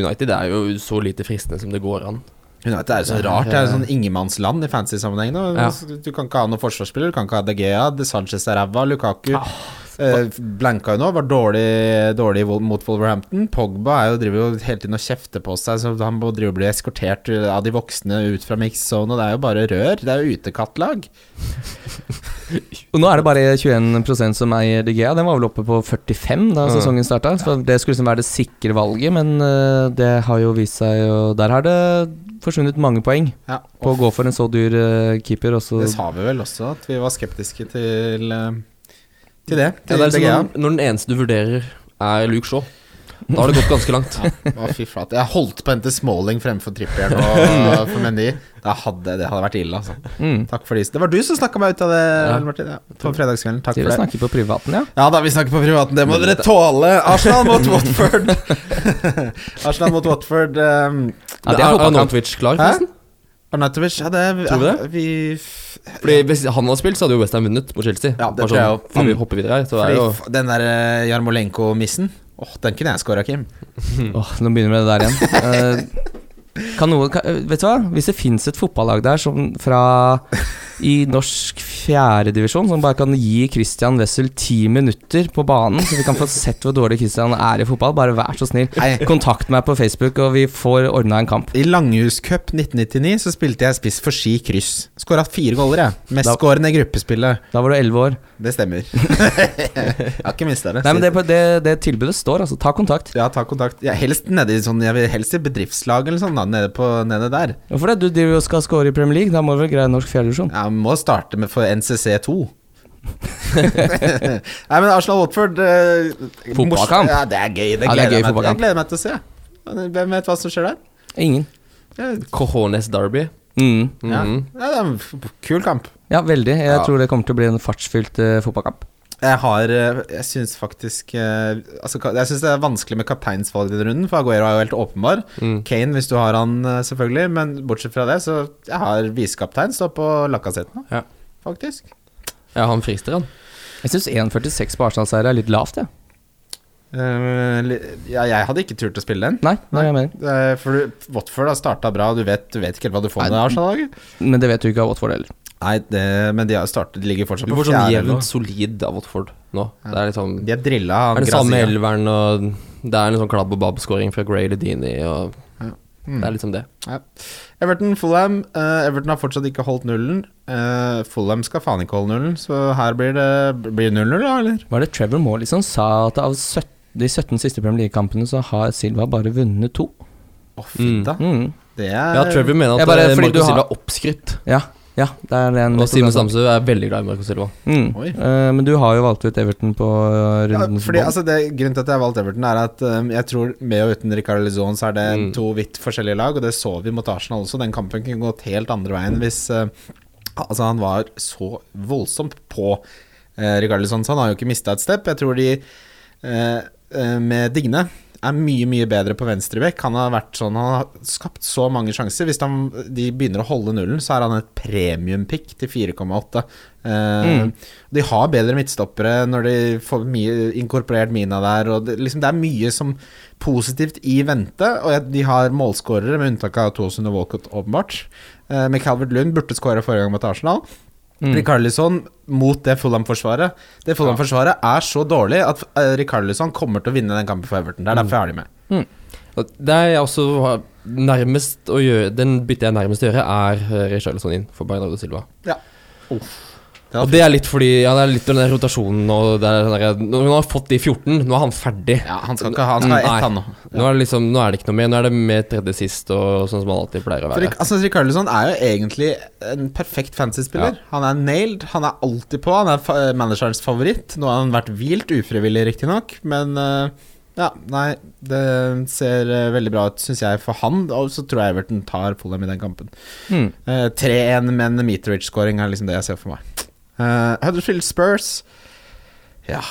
United er jo så lite fristende som det går an. United er jo så rart. Det er jo sånn ingenmannsland i fancy sammenheng. Ja. Du kan ikke ha noen forsvarsspiller, du kan ikke ha De Gea, De Sanchez er ræva, Lukaku eh, Blanka jo nå, var dårlig, dårlig mot Wolverhampton. Pogba er jo, driver jo hele tiden og kjefter på seg, så han driver drive og bli eskortert av de voksne ut fra mix-zone, og det er jo bare rør. Det er jo utekattlag. Og nå er det bare 21% som eier DGA. Den var vel oppe på 45 da sesongen starta. Det skulle liksom være det sikre valget, men eh, det har jo vist seg jo der har det forsvunnet mange poeng Ja, på å gå for en så dyr eh, keeper. Også. Det sa vi vel også, at vi var skeptiske til, eh, til det. Ja, det er liksom når, når den eneste du vurderer, er Luke Shaw. Da har det gått ganske langt. Å, fy flate. Jeg holdt på å hente Smalling fremfor Trippier nå for Mendy. Det hadde, det hadde vært ille, altså. mm. Takk for det. Det var du som snakka meg ut av det, Ja. Martin. Ja, på fredagskvelden. Takk Dere for det. snakker på privaten, ja? Ja da, vi snakker på privaten. Det må dere tåle. Arsenal mot Watford. Arsenal mot Watford. Um, Ja, det er er er Arnautovic klar, Hæ? forresten? Arnautovic, ja, det Tror du ja, det? ja. Fordi Hvis han hadde spilt, så hadde jo Westham vunnet mot Chelsea. Ja, det tror jeg sånn, også. Før vi Mm. hopper videre her, så er Fordi jo den der uh, Jarmolenko-missen Åh, den kunne jeg skåra, Kim. Åh, nå begynner vi med det der igjen. Eh, kan noe, kan, vet du hva? Hvis det fins et fotballag der som fra i norsk fjerdedivisjon som bare kan gi Christian Wessel ti minutter på banen, så vi kan få sett hvor dårlig Christian er i fotball. Bare vær så snill. Kontakt meg på Facebook, og vi får ordna en kamp. I Langhuscup 1999 så spilte jeg spiss for Ski kryss. Skåra fire goller, jeg. Mestskårende i gruppespillet. Da var du elleve år. Det stemmer. jeg har ikke mista det. Nei, men det, det, det tilbudet står, altså. Ta kontakt. Ja, ta kontakt. Er helst nedi sånn Jeg vil helst i bedriftslag eller sånn, da. Nede, på, nede der. Hvorfor det? Du driver og skal score i Premier League, da må du vel greie norsk fjerdedivisjon? vi må starte med for NCC2. Nei, men Arsenal-Watford eh, Fotballkamp. Ja, det er gøy. Det Ja, det er gleder gøy jeg, meg, jeg gleder meg til å se. Hvem vet hva som skjer der? Ingen. Ja, Cojones Derby. Mm. ja. Mhm. ja, det er en kul kamp. Ja, veldig. Jeg Ja. tror det kommer til å bli en fartsfylt uh, fotballkamp. Jeg har eh, Jeg syns faktisk eh, Altså, jeg syns det er vanskelig med kapteinsvalg i denne runden, for Aguero er jo helt åpenbar. Mm. Kane, hvis du har han, eh, selvfølgelig. Men bortsett fra det, så jeg har visekaptein stå på Lacassette nå, Ja. faktisk. Ja, han frister, han. Jeg syns 1,46 på Arsenal-seier er litt lavt, jeg. Ja. Uh, ja, jeg hadde ikke turt å spille den. Nei, nei, jeg mener. Eh, For Watford har starta bra, du vet, du vet ikke helt hva du får med Arsenal-laget. Men det vet du ikke av Watford heller. Nei, det, men de har startet, de ligger fortsatt Du på får sånn fjerde. jevnt solid av Watford nå. Det er liksom De er drilla av er det samme elveren, og det er en sånn klabb og babb-skåring fra Gray Ledini, og Mm. det er liksom det. Everton, Fulham. Uh, Everton har fortsatt ikke holdt nullen. Uh, Fulham skal faen ikke holde nullen, så her blir det Blir 0-0, da, eller? Var det Trevor Moore som sa at av 17, de 17 siste Premier League-kampene så har Silva bare vunnet to? Å, fint, da. Mm. Det er Ja, Trevor mener at bare- eh, du Marco har- Silva er oppskrytt, Ja, ja, det er den og Simen Stamsø er veldig glad i Marco Silva. Mm. Eh, men du har jo valgt ut Everton på runden. ja, fordi, altså, det, Grunnen til at jeg har valgt Everton, er at um, jeg tror med og uten Ricardo Lizon så er det Mm. to vidt forskjellige lag, og det så vi mot Arsenal også. Den kampen kunne gått helt andre veien hvis uh, Altså, han var så voldsomt på uh, Ricardo Lizon, så han har jo ikke mista et step. Jeg tror de uh, uh, med Digne er mye, mye bedre på venstrebekk. Han har vært sånn Han har skapt så mange sjanser. Hvis han, de begynner å holde nullen, så er han et premiumpick til 4,8. Eh, De har bedre midtstoppere når de får mye inkorporert Mina der. Og det, liksom, det er mye som positivt i vente. Og de har målskårere, med unntak av Tosun og Walcott, åpenbart. Uh, med Calvert Lund burde skåra forrige gang mot Arsenal. Mm. Rikarlison mot det Fulham-forsvaret. Det Fulham-forsvaret er så dårlig at Ricarlison Rikarlison kommer til å vinne den kampen for Everton. Det er derfor jeg har de med. Mm. Det er også nærmest å gjøre Den byttet jeg er nærmest å gjøre, er Ricarlison inn for Bernardo Silva. Det var Og det er litt fordi Ja, det er litt den der rotasjonen og det er den der, Når han har fått de 14, nå er han ferdig. Ja, han skal ikke ha Han skal ha ett, han nå. Nå er det liksom Nå er det ikke noe mer. Nå er det med tredje sist og sånn som han alltid pleier å være. Altså, Rikarlison er jo egentlig en perfekt fantasy-spiller. Han er nailed, han er alltid på. Han er fa managerens favoritt. Nå har han vært hvilt, ufrivillig riktignok, men uh, ja, nei, det ser uh, veldig bra ut, syns jeg, for han. Og så tror jeg Everton tar Fulham i den kampen. Mm. Uh, 3-1 med en Meteridge-scoring er liksom det jeg ser for meg. Uh, Huddersfield Spurs Ja.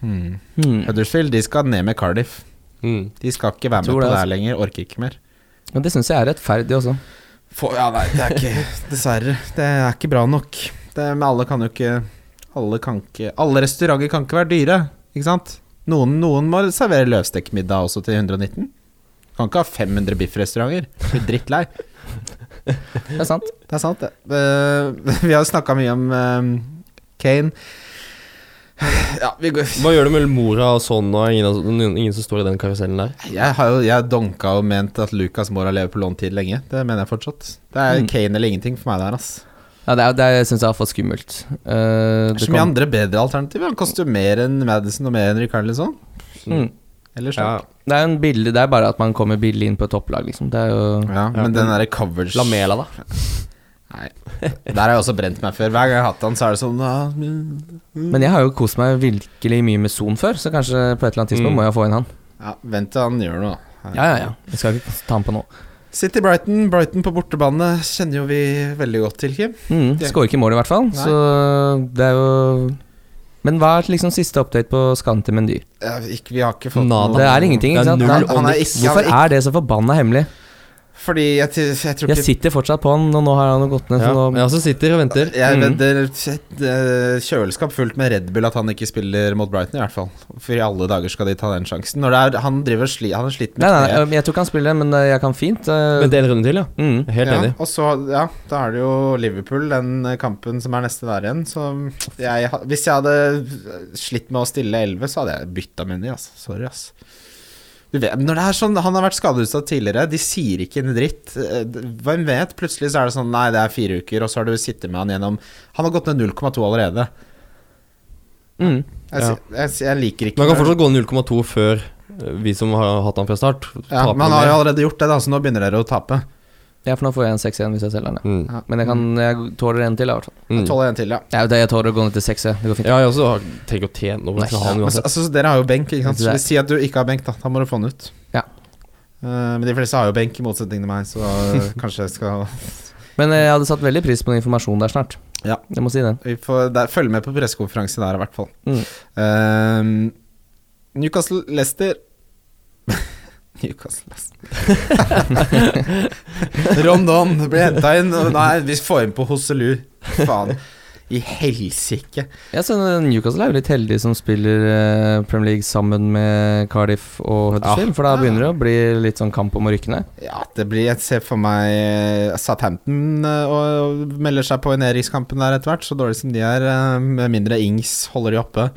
Hmm. Hmm. Huddersfield de skal ned med Cardiff. Hmm. De skal ikke være med på det, det altså. lenger. Orker ikke mer. Og det syns jeg er rettferdig også. For, ja, nei, det er ikke Dessverre. Det er ikke bra nok. Det, men alle kan jo ikke Alle kan ikke Alle restauranter kan ikke være dyre, ikke sant? Noen, noen må servere løvstekkmiddag også til 119. Kan ikke ha 500 biffrestauranter. Blir drittlei. Det er sant. Det er sant, det. Eh, vi har jo snakka mye om eh, Kane. Ja, vi går Hva gjør du med Mora og sånn, og ingen, ingen, som står i den karusellen der? Jeg har jo Jeg donka og ment at Lucas Mora lever på låntid lenge. Det mener jeg fortsatt. Det er Mm. Kane eller ingenting for meg der, ass. Ja, det, er- det syns jeg er for skummelt. Uh, Det det er så mye kom- andre bedre alternativer. Han koster jo mer enn Madison og mer enn Ricarlison. mm. Eller. Ja. Det er en billig, det er bare at man kommer billig inn på et topplag, liksom. Det er jo Ja, men den derre coverage Lamela, da? Nei. Der har jeg også brent meg før. Hver gang jeg har hatt han, så er det sånn ah, mm. Men jeg har jo kost meg virkelig mye med Son før, så kanskje på et eller annet tidspunkt Mm. må jeg få inn han. Ja, vent til han gjør noe. Ja, ja, ja. Jeg skal ikke ta han på nå. City Brighton. Brighton på bortebane kjenner jo vi veldig godt til, Kim. Mm, Skårer ikke mål, i hvert fall. Nei. Så det er jo Men hva er liksom siste update på skaden til Mendy? Vi har ikke fått Nada. noe Det er ingenting, ikke Det er null Nei, han er ikke, Hvorfor er det så forbanna hemmelig? Fordi jeg, jeg tror Jeg sitter fortsatt på han, og nå har han gått ned. Ja, Så nå, jeg også sitter og venter. Jeg Mm. venter eh, kjøleskap fullt med Red Bull at han ikke spiller mot Brighton, i hvert fall. For i alle dager skal de ta den sjansen. Når det er, han driver sli, Han er slitt med Nei, nei, kneet. jeg tror ikke han spiller, men eh, jeg kan fint. eh, Vent en runde til, ja. mm. Helt ja, enig. Og så, ja, da er det jo Liverpool, den kampen som er neste der igjen. Så jeg, hvis jeg hadde slitt med å stille 11, så hadde jeg bytta Meny, altså. Sorry, ass. Du vet, når det er sånn, Han har vært skadeutsatt tidligere, de sier ikke en dritt. Eh, Hvem vet? Plutselig så er det sånn Nei, det er fire uker, og så har du sittet med han gjennom Han har gått ned 0,2 allerede. Mm. Jeg, Ja. jeg, jeg liker ikke Men Han kan fortsatt gå 0,2 før eh, vi som har hatt han fra start. ja, Men han har jo allerede gjort det, da, så nå begynner dere å tape. Ja, for nå får jeg en 6 igjen hvis jeg selger den. ja. Mm. Men jeg, kan, jeg tåler en til, i hvert fall. Mm. Tåler en til, ja. Ja, det jeg tåler å gå ned til 6. Det går fint. Ja, jeg også har tenkt å tjene noe. Skal ha han Altså, uansett. altså, dere har jo benk, ikke sant. Så Det Si at du ikke har benk, da. Da må du få den ut. Ja. Eh, men de fleste har jo benk, i motsetning til meg, så eh, kanskje jeg skal Men eh, jeg hadde satt veldig pris på den informasjonen der snart. Ja. Jeg må si det. Vi får der, følge med på pressekonferanse der, i hvert fall. Mm. Eh, Newcastle Leicester Newcastle Rondon blir henta inn. Nei, vi får inn på Hosselu. Faen. I helsike. Ja, så Newcastle er jo litt heldige som spiller eh, Premier League sammen med Cardiff og Huddersfield, for da begynner det å bli litt sånn kamp om å rykke ned. Ja, det blir Jeg ser for meg eh, Southampton eh, og melder seg på i nedrykkskampen der etter hvert, så dårlig som de er, med mindre Ings holder de oppe.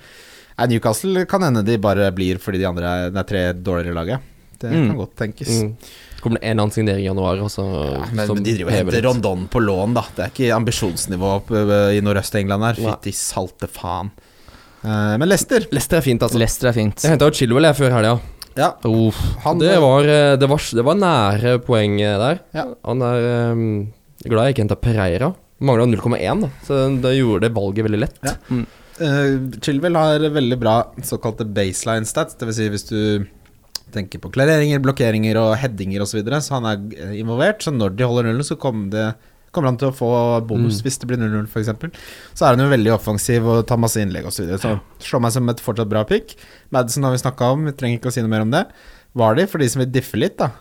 Newcastle kan hende de bare blir fordi de andre er, det er tre dårligere i ja. Det Mm. kan godt tenkes. Mm. Kommer det en annen signering i januar, Også, Ja, men som de driver og henter. Rondon på lån, da. Det er ikke ambisjonsnivå i Nordøst-England her. Fytti salte faen. Uh, men Lester Lester er fint, altså. Lester er fint. Jeg henta jo Chilwell jeg før helga. Ja, Oh, han Det var, eh, det, var, det var nære poeng eh, der. Ja. Han er um, glad jeg ikke henta Pereira. Mangla 0,1. Så det gjorde det valget veldig lett. Ja. Eh, Chilwell har veldig bra såkalte baseline stats, dvs. Si hvis du tenker på klareringer, blokkeringer og headinger osv., så, videre, så han er involvert. Så når de holder nullen, så kommer, det, kommer han til å få bonus Mm. hvis det blir 0-0, f.eks. Så er han jo veldig offensiv og tar masse innlegg osv. Så, videre. så slår meg som et fortsatt bra pick. Madison har vi snakka om, vi trenger ikke å si noe mer om det. Var de, for de som vil diffe litt, da.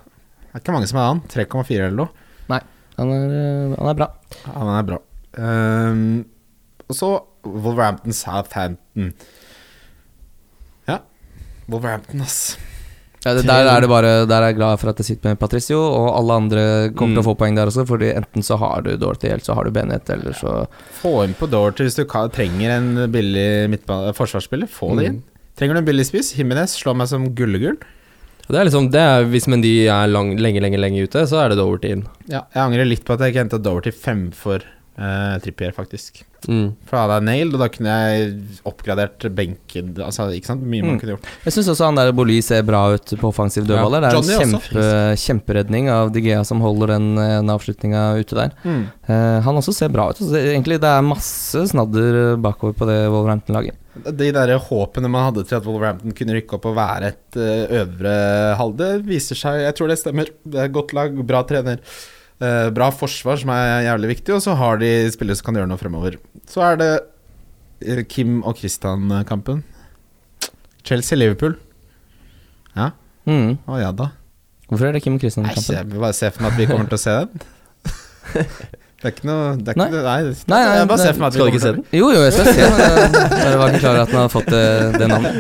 Det er ikke mange som er han. 3,4 eller noe. Han er, eh, han er bra. Han er bra. Um, og så Wolverhampton Southampton. Ja. Wolverhampton, ass. Ja, det, der er det bare Der er jeg glad for at jeg sitter med Patricio, og alle andre kommer til å få poeng der også, fordi enten så har du Dorothy, eller så har du Bennett, eller så Få inn på Dorothy hvis du trenger en billig midtbane- forsvarsspiller. Få det inn. Trenger du en billig spiss? Jimenez slår meg som gullegul. Det er liksom, det er, Hvis Mendy er lang, lenge, lenge lenge ute, så er det Doverty inn. Ja, jeg angrer litt på at jeg ikke henta fem fremfor uh, Trippier, faktisk. Mm. For da hadde jeg nailed, og da kunne jeg oppgradert benken Altså, ikke sant? Mye man Mm. kunne gjort. Jeg syns også han der Boli ser bra ut på offensiv dødballer. Ja, det er Johnny en kjempe, kjemperedning av Digea som holder den, eh, den avslutninga ute der. Mm. Uh, han også ser bra ut. Så det, egentlig det er masse snadder eh, bakover på det Wolverhampton-laget. De der håpene man hadde til at Wolverhampton kunne rykke opp og være et øvre øvre halvde, viser seg Jeg tror det stemmer. Det er et godt lag, bra trener. Eh, bra forsvar, som er jævlig viktig, og så har de spillere som kan gjøre noe fremover. Så er det eh, Kim og Christian-kampen. Chelsea-Liverpool. Ja, Mm. å ja da. Hvorfor er det Kim og Christian-kampen? jeg vil bare se for meg at vi kommer til å se den. Det er ikke noe det er Nei. ikke, nei, Nei, nei, bare se ser for meg at vi Skal du kommer ikke se til å- den? Jo, jo, jeg skal se den. men Jeg var ikke klar over at den hadde fått det, navnet.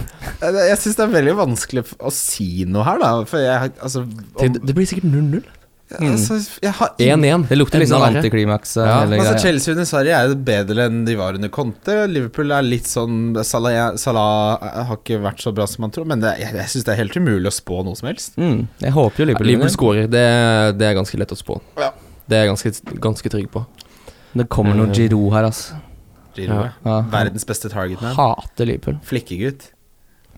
Jeg, syns det er veldig vanskelig å si noe her, da. For jeg altså, om, Det blir sikkert 0-0. Mm. altså Jeg har ingen 1-1. Det lukter litt sånn antiklimaks. Ja, altså. Chelsea under Sverige er bedre enn de var under Conte. Liverpool er litt sånn Salah, Salah har ikke vært så bra som man tror, men det, jeg, jeg syns det er helt umulig å spå noe som helst. Mm. Jeg håper jo Liverpool Liverpool skårer. Det, det er ganske lett å spå. Ja. Det er jeg ganske, ganske trygg på. Det kommer noe Eh. Giroud her, altså. Giro, Ja. ja. Ja, Verdens beste target man. Hater Liverpool. Flikkegutt.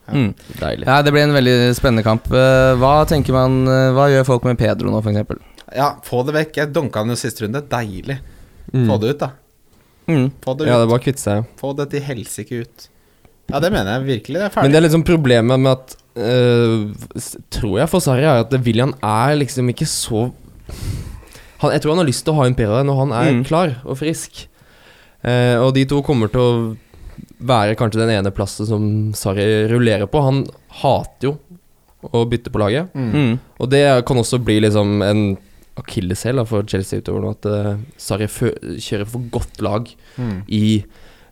Ja. Mm. Deilig. Ja, det blir en veldig spennende kamp. Eh, Hva tenker man eh, Hva gjør folk med Pedro nå, f.eks.? Ja, få det vekk. Jeg dunka han jo siste runde. Deilig. Mm. Få det ut, da. Mm. Få det Ja, det er bare å kvitte seg. Få det til helsike ut. Ja, det mener jeg virkelig. Det er ferdig. Men det er liksom problemet med at øh, Tror jeg for Sarri er at William er liksom ikke så han, Jeg tror han har lyst til å ha en Pedro når han er Mm. klar og frisk. Uh, og de to kommer til å være kanskje den ene plassen som Sarri rullerer på. Han hater jo å bytte på laget. Mm. Og det kan også bli liksom en akilleshæl for Chelsea utover nå, at uh, Sarri fø- kjører for godt lag Mm. i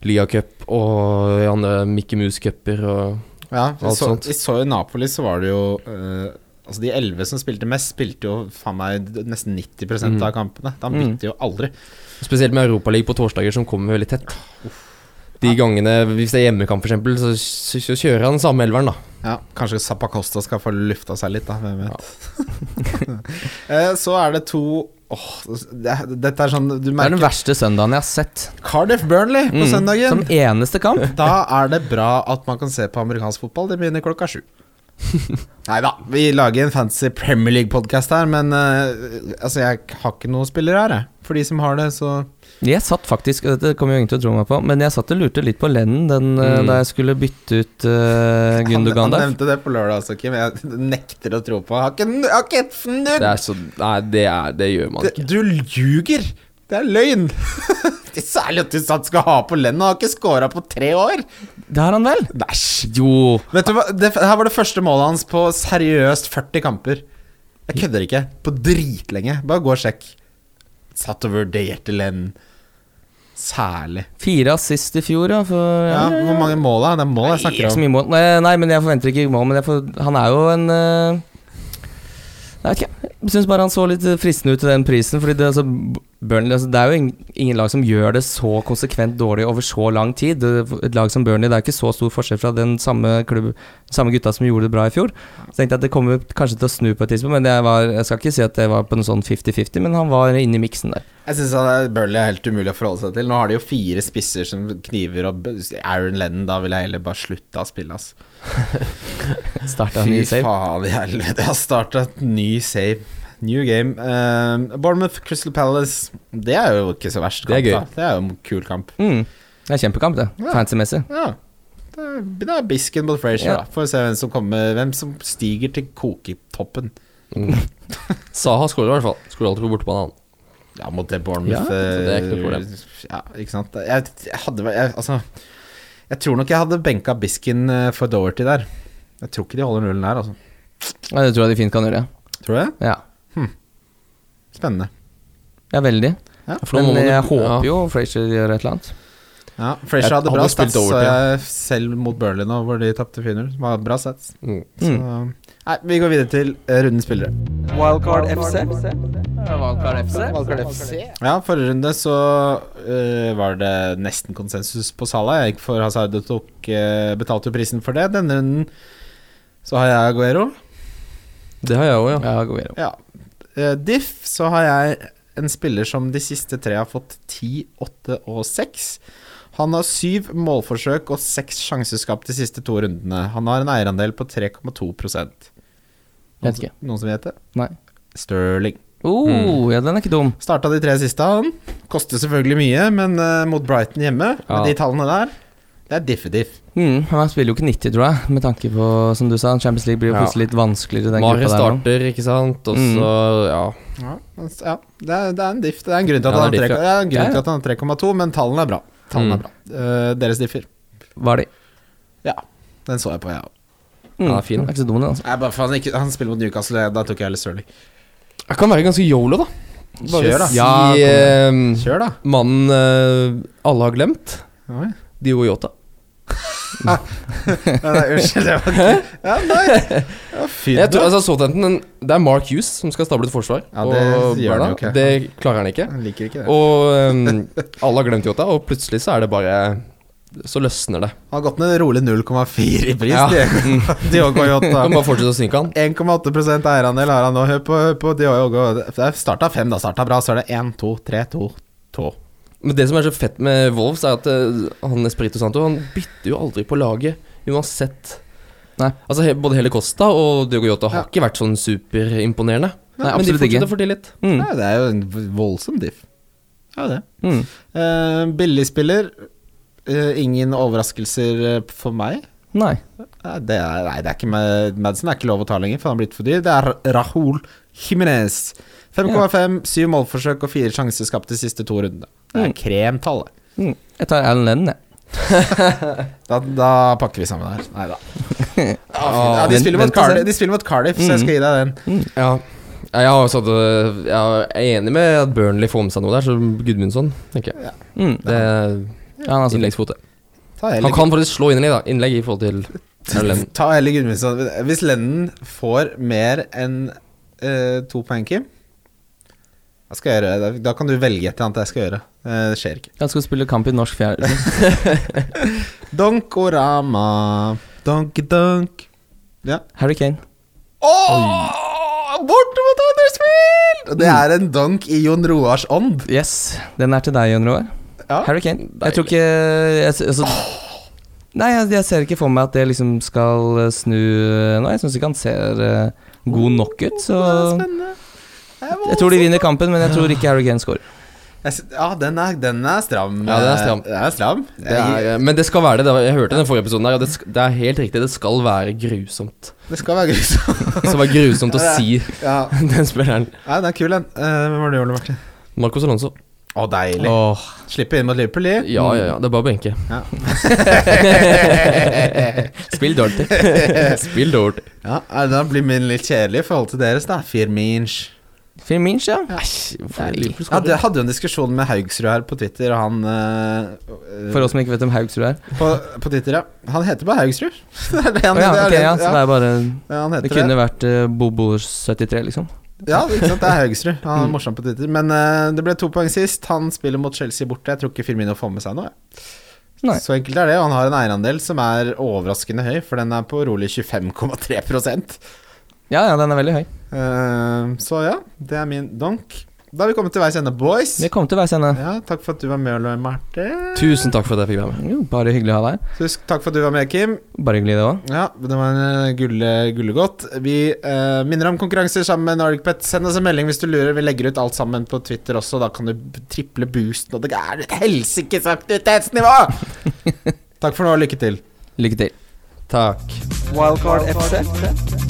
Liga Cup og i andre Mickey Mouse-cuper og Ja, Alt så, sånt. vi så i Napoli så var det jo uh, Altså De elleve som spilte mest, spilte jo faen meg nesten 90 Mm. av kampene. Da Mm. jo aldri. Spesielt med Europaligaen på torsdager, som kommer veldig tett. De gangene, Hvis det er hjemmekamp, f.eks., så, så, så kjører han samme elveren, da. Ja, Kanskje Zappacosta skal få lufta seg litt, da. Hvem vet. Ja. så er det to Åh, det, Dette er sånn Du merker Det er den verste søndagen jeg har sett. Cardiff Burnley på Mm. søndagen. Som eneste kamp. Da er det bra at man kan se på amerikansk fotball. Det begynner klokka sju. Nei da, vi lager en fancy Premier League-podkast her, men uh, altså, jeg har ikke noen spillere her, jeg. For de som har det, så Jeg satt faktisk, dette kommer jo ingen til å tro meg på, men jeg satt og lurte litt på Lennon den, eh, Mm. da jeg skulle bytte ut uh, Gundogan Han, der. han nevnte det på lørdag også, Kim. Jeg nekter å tro på har ikke, har ikke! Det er så Nei, det, er, det gjør man ikke. Du ljuger! Det er løgn! Det er Særlig at du satt skal ha på Lennon. Han har ikke scora på tre år. Det har han vel? Næsj. Jo. Vet du hva, det, her var det første målet hans på seriøst 40 kamper. Jeg kødder ikke. På dritlenge. Bare gå og sjekk. Satt og vurderte Lenn. Særlig. Fire assist i fjor, ja. For, Ja, Hvor mange mål er det? Er mål jeg snakker om. mye mål. Nei, nei, men jeg forventer ikke mål. Men får, han er jo en uh... Jeg vet ikke. Jeg syns bare han så litt fristende ut til den prisen. Fordi det, altså, Burnley, altså, det er jo ingen, lag som gjør det så konsekvent dårlig over så lang tid. Et lag som Burnley, det er ikke så stor forskjell fra den samme, klubb, samme gutta som gjorde det bra i fjor. Så tenkte jeg at det kommer kanskje til å snu på et tidspunkt, men jeg, var, jeg skal ikke si at det var på noe sånn 50-50, men han var inne i miksen der. Jeg syns Burnley er helt umulig å forholde seg til. Nå har de jo fire spisser som kniver og Aaron Lennon, da vil jeg heller bare slutte å spille, ass. Starta en ny save. Fy faen i helvete. Jeg har starta ny save. New game. Uh, Bournemouth Crystal Palace. Det er jo ikke så verst. Det er kamp, gøy. Da. Det er jo en kul kamp. Mm. Det er kjempekamp, det. Ja. Fancy-messig. Ja. Det er, det er Bisken mot Frazier, Ja. da. Får vi se hvem som kommer Hvem som stiger til koketoppen. Mm. Saha skårer i hvert fall. Skårer alltid på bortebane, han. Ja, mot det Bournemouth Ja, det er ikke noe eh, problem. Ja, ikke sant. Jeg, jeg hadde jeg, Altså Jeg tror nok jeg hadde benka Bisken eh, for Doherty der. Jeg tror ikke de holder nullen der, altså. Ja, det tror jeg de fint kan gjøre. Tror du det? Ja, Spennende. ja veldig. Ja. Men jeg håper jo Frazier gjør et eller annet. Ja, Frazier hadde bra stats, så jeg selv mot Burnley nå, hvor de tapte 4-0. Var Bra stats. Mm. Så Nei, vi går videre til eh, rundens spillere. Wildcard FC. Wildcard FC. Wildcard FC. Ja, forrige runde så uh, var det nesten konsensus på Salah. Jeg gikk for Hazard og tok, uh, betalte jo prisen for det. Denne runden så har jeg Aguero. Det har jeg òg, ja. Ja, Aguero. Ja. Eh, Diff så har jeg en spiller som de siste tre har fått 10, 8 og 6. Han har syv målforsøk og seks sjanseskap de siste to rundene. Han har en eierandel på 3,2 Noen, noen som vet det? Nei. Sterling. Oh, ja, den er ikke dum. Starta de tre siste, han. Koster selvfølgelig mye, men uh, mot Brighton hjemme, Ja. med de tallene der, det er diffe-diff. Mm, han spiller jo ikke 90, tror jeg, med tanke på, som du sa, Champions League blir jo Ja. plutselig litt vanskeligere. Den Mare gruppa der nå. starter, ikke sant, og Mm. så Ja. Ja, ja det, er, det er en diff. Det er en grunn til at Ja, han har er ja, en grunn Ja, ja. til at han har 3,2, men tallene er bra. Tallene Mm. er bra. Uh, deres differ. Var de. Ja, den så jeg på, jeg òg. Mm, Ja, fin. Er ikke så dum, den, altså. Nei, bare han, ikke, han spiller mot Newcastle, da tok jeg heller Stirling. Jeg kan være ganske yolo, da. Kjør, da. si Ja, eh, Kjør, da. mannen uh, alle har glemt. Oi. Diogo Yota. Nei, nei, unnskyld. Det var ikke Ja, nei. Ja, fint. Jeg tror, altså, Southampton, det er Mark Hughes som skal stable et forsvar. Ja, det og gjør han jo ikke. Det klarer han ikke. Han liker ikke det. Og um, alle har glemt Yota, og plutselig så er det bare Så løsner det. Han har gått ned rolig 0,4 i pris. Ja. Diogo Jota. Kan bare fortsette å synke han. 1,8 eierandel har han nå. Hør på, hør på Diogo. Det starta fem, da. Starta bra. Så er det 1, 2, 3, 2, 2. Men det som er så fett med Wolves, er at eh, han Espirito Santo Han bytter jo aldri på laget, uansett. Nei. Altså he, Både Hele Costa og Diogo Jota har Ja. ikke vært sånn superimponerende. Nei, Men de fortsetter å fortelle litt. Mm. Nei, det er jo en voldsom diff. Ja, det. Mm. Uh, Billigspiller. Uh, ingen overraskelser eh, for meg. Nei. Det er, nei, det er ikke med, Madsen er ikke lov å ta lenger, for han har blitt for dyr. Det er Rahul Jimenez. 5,5, syv målforsøk og fire sjanser skapt de siste to rundene. Det er Mm. kremtallet. Mm. Jeg tar Alan Lennon, jeg. Da, da pakker vi sammen her. Nei da. Ja, de, spiller mot. Cardiff, de spiller mot Cardiff, så jeg skal gi deg den. Ja. Jeg, har også, hatt, jeg er enig med at Burnley får med seg noe der, så Gudmundsson, tenker jeg. Mm. Det er Ja, han har innleggsfote. Han kan faktisk slå innlegg, da. Innlegg i forhold til ta heller Gudmundsson. Hvis Lennon får mer enn uh, to poeng, Kim hva skal jeg gjøre? Da- kan du velge et eller annet jeg skal gjøre. Eh, det skjer ikke. Han skal spille kamp i norsk fjerde. Donkorama, Donk, donk. Harry Kane. Åh, bort mot Huddersfield! Det er en donk i Jon Roars ånd. Yes, den er til deg, Jon Roar. Ja. Harry Kane. Jeg tror ikke jeg, altså, Nei, jeg, jeg ser ikke for meg at det liksom skal eh, snu nå. Jeg syns ikke han ser uh, god nok ut, så Spennende. Jeg tror de vinner kampen, men jeg tror ikke Harry Kane scorer. Ja, den er, den er stram. Ja, den er stram. Den er stram. Det er, men det skal være det. Jeg hørte den forrige episoden der, og det, det er helt riktig. Det skal være grusomt. Det skal være grusomt. Det skal være grusomt å si Ja, den spilleren. Nei, den er kul, den. Eh, Hvem var det, Ole Martin? Marcos Alonso. Å, deilig. Åh, Slippe inn mot Liverpool, de. Ja, ja, ja. Det er bare å benke. Ja. Spill dårlig. Spill dårlig. Ja, Da blir min litt kjedelig i forhold til deres, da. Firminch. Firminch, ja. Jeg hadde jo en diskusjon med Haugsrud her på Twitter, og han eh, For oss som ikke vet hvem Haugsrud er. på, på Twitter, ja. Han heter bare Haugsrud. det er det han, oh, ja, det det- ja, så det er bare ja, han Det kunne det. vært uh, Bobo73, liksom. Ja, ikke sant, det er Haugsrud. Han er Mm. morsom på Twitter. Men uh, det ble to poeng sist. Han spiller mot Chelsea borte. Jeg tror ikke Firmino får med seg noe. Nei. Så enkelt er det. Og han har en eierandel som er overraskende høy, for den er på rolig 25,3 Ja, ja, den er veldig høy. Eh, Så ja, det er min donk. Da er vi kommet til veis ende, boys. Vi kommer til veis ende. Ja, takk for at du var med, Løy Marte. Tusen takk for at jeg fikk være med. Jo, bare hyggelig å ha deg. Tusen takk for at du var med, Kim. Bare hyggelig, det òg. Ja, det var en eh, gulle, gullegodt. Vi uh, minner om konkurranser sammen med Nordic Pet. Send oss en melding hvis du lurer. Vi legger ut alt sammen på Twitter også. Da kan du triple boosten, og det er et helsikes aktivitetsnivå! takk for nå, og lykke til. Lykke til. Takk. Wildcard FC.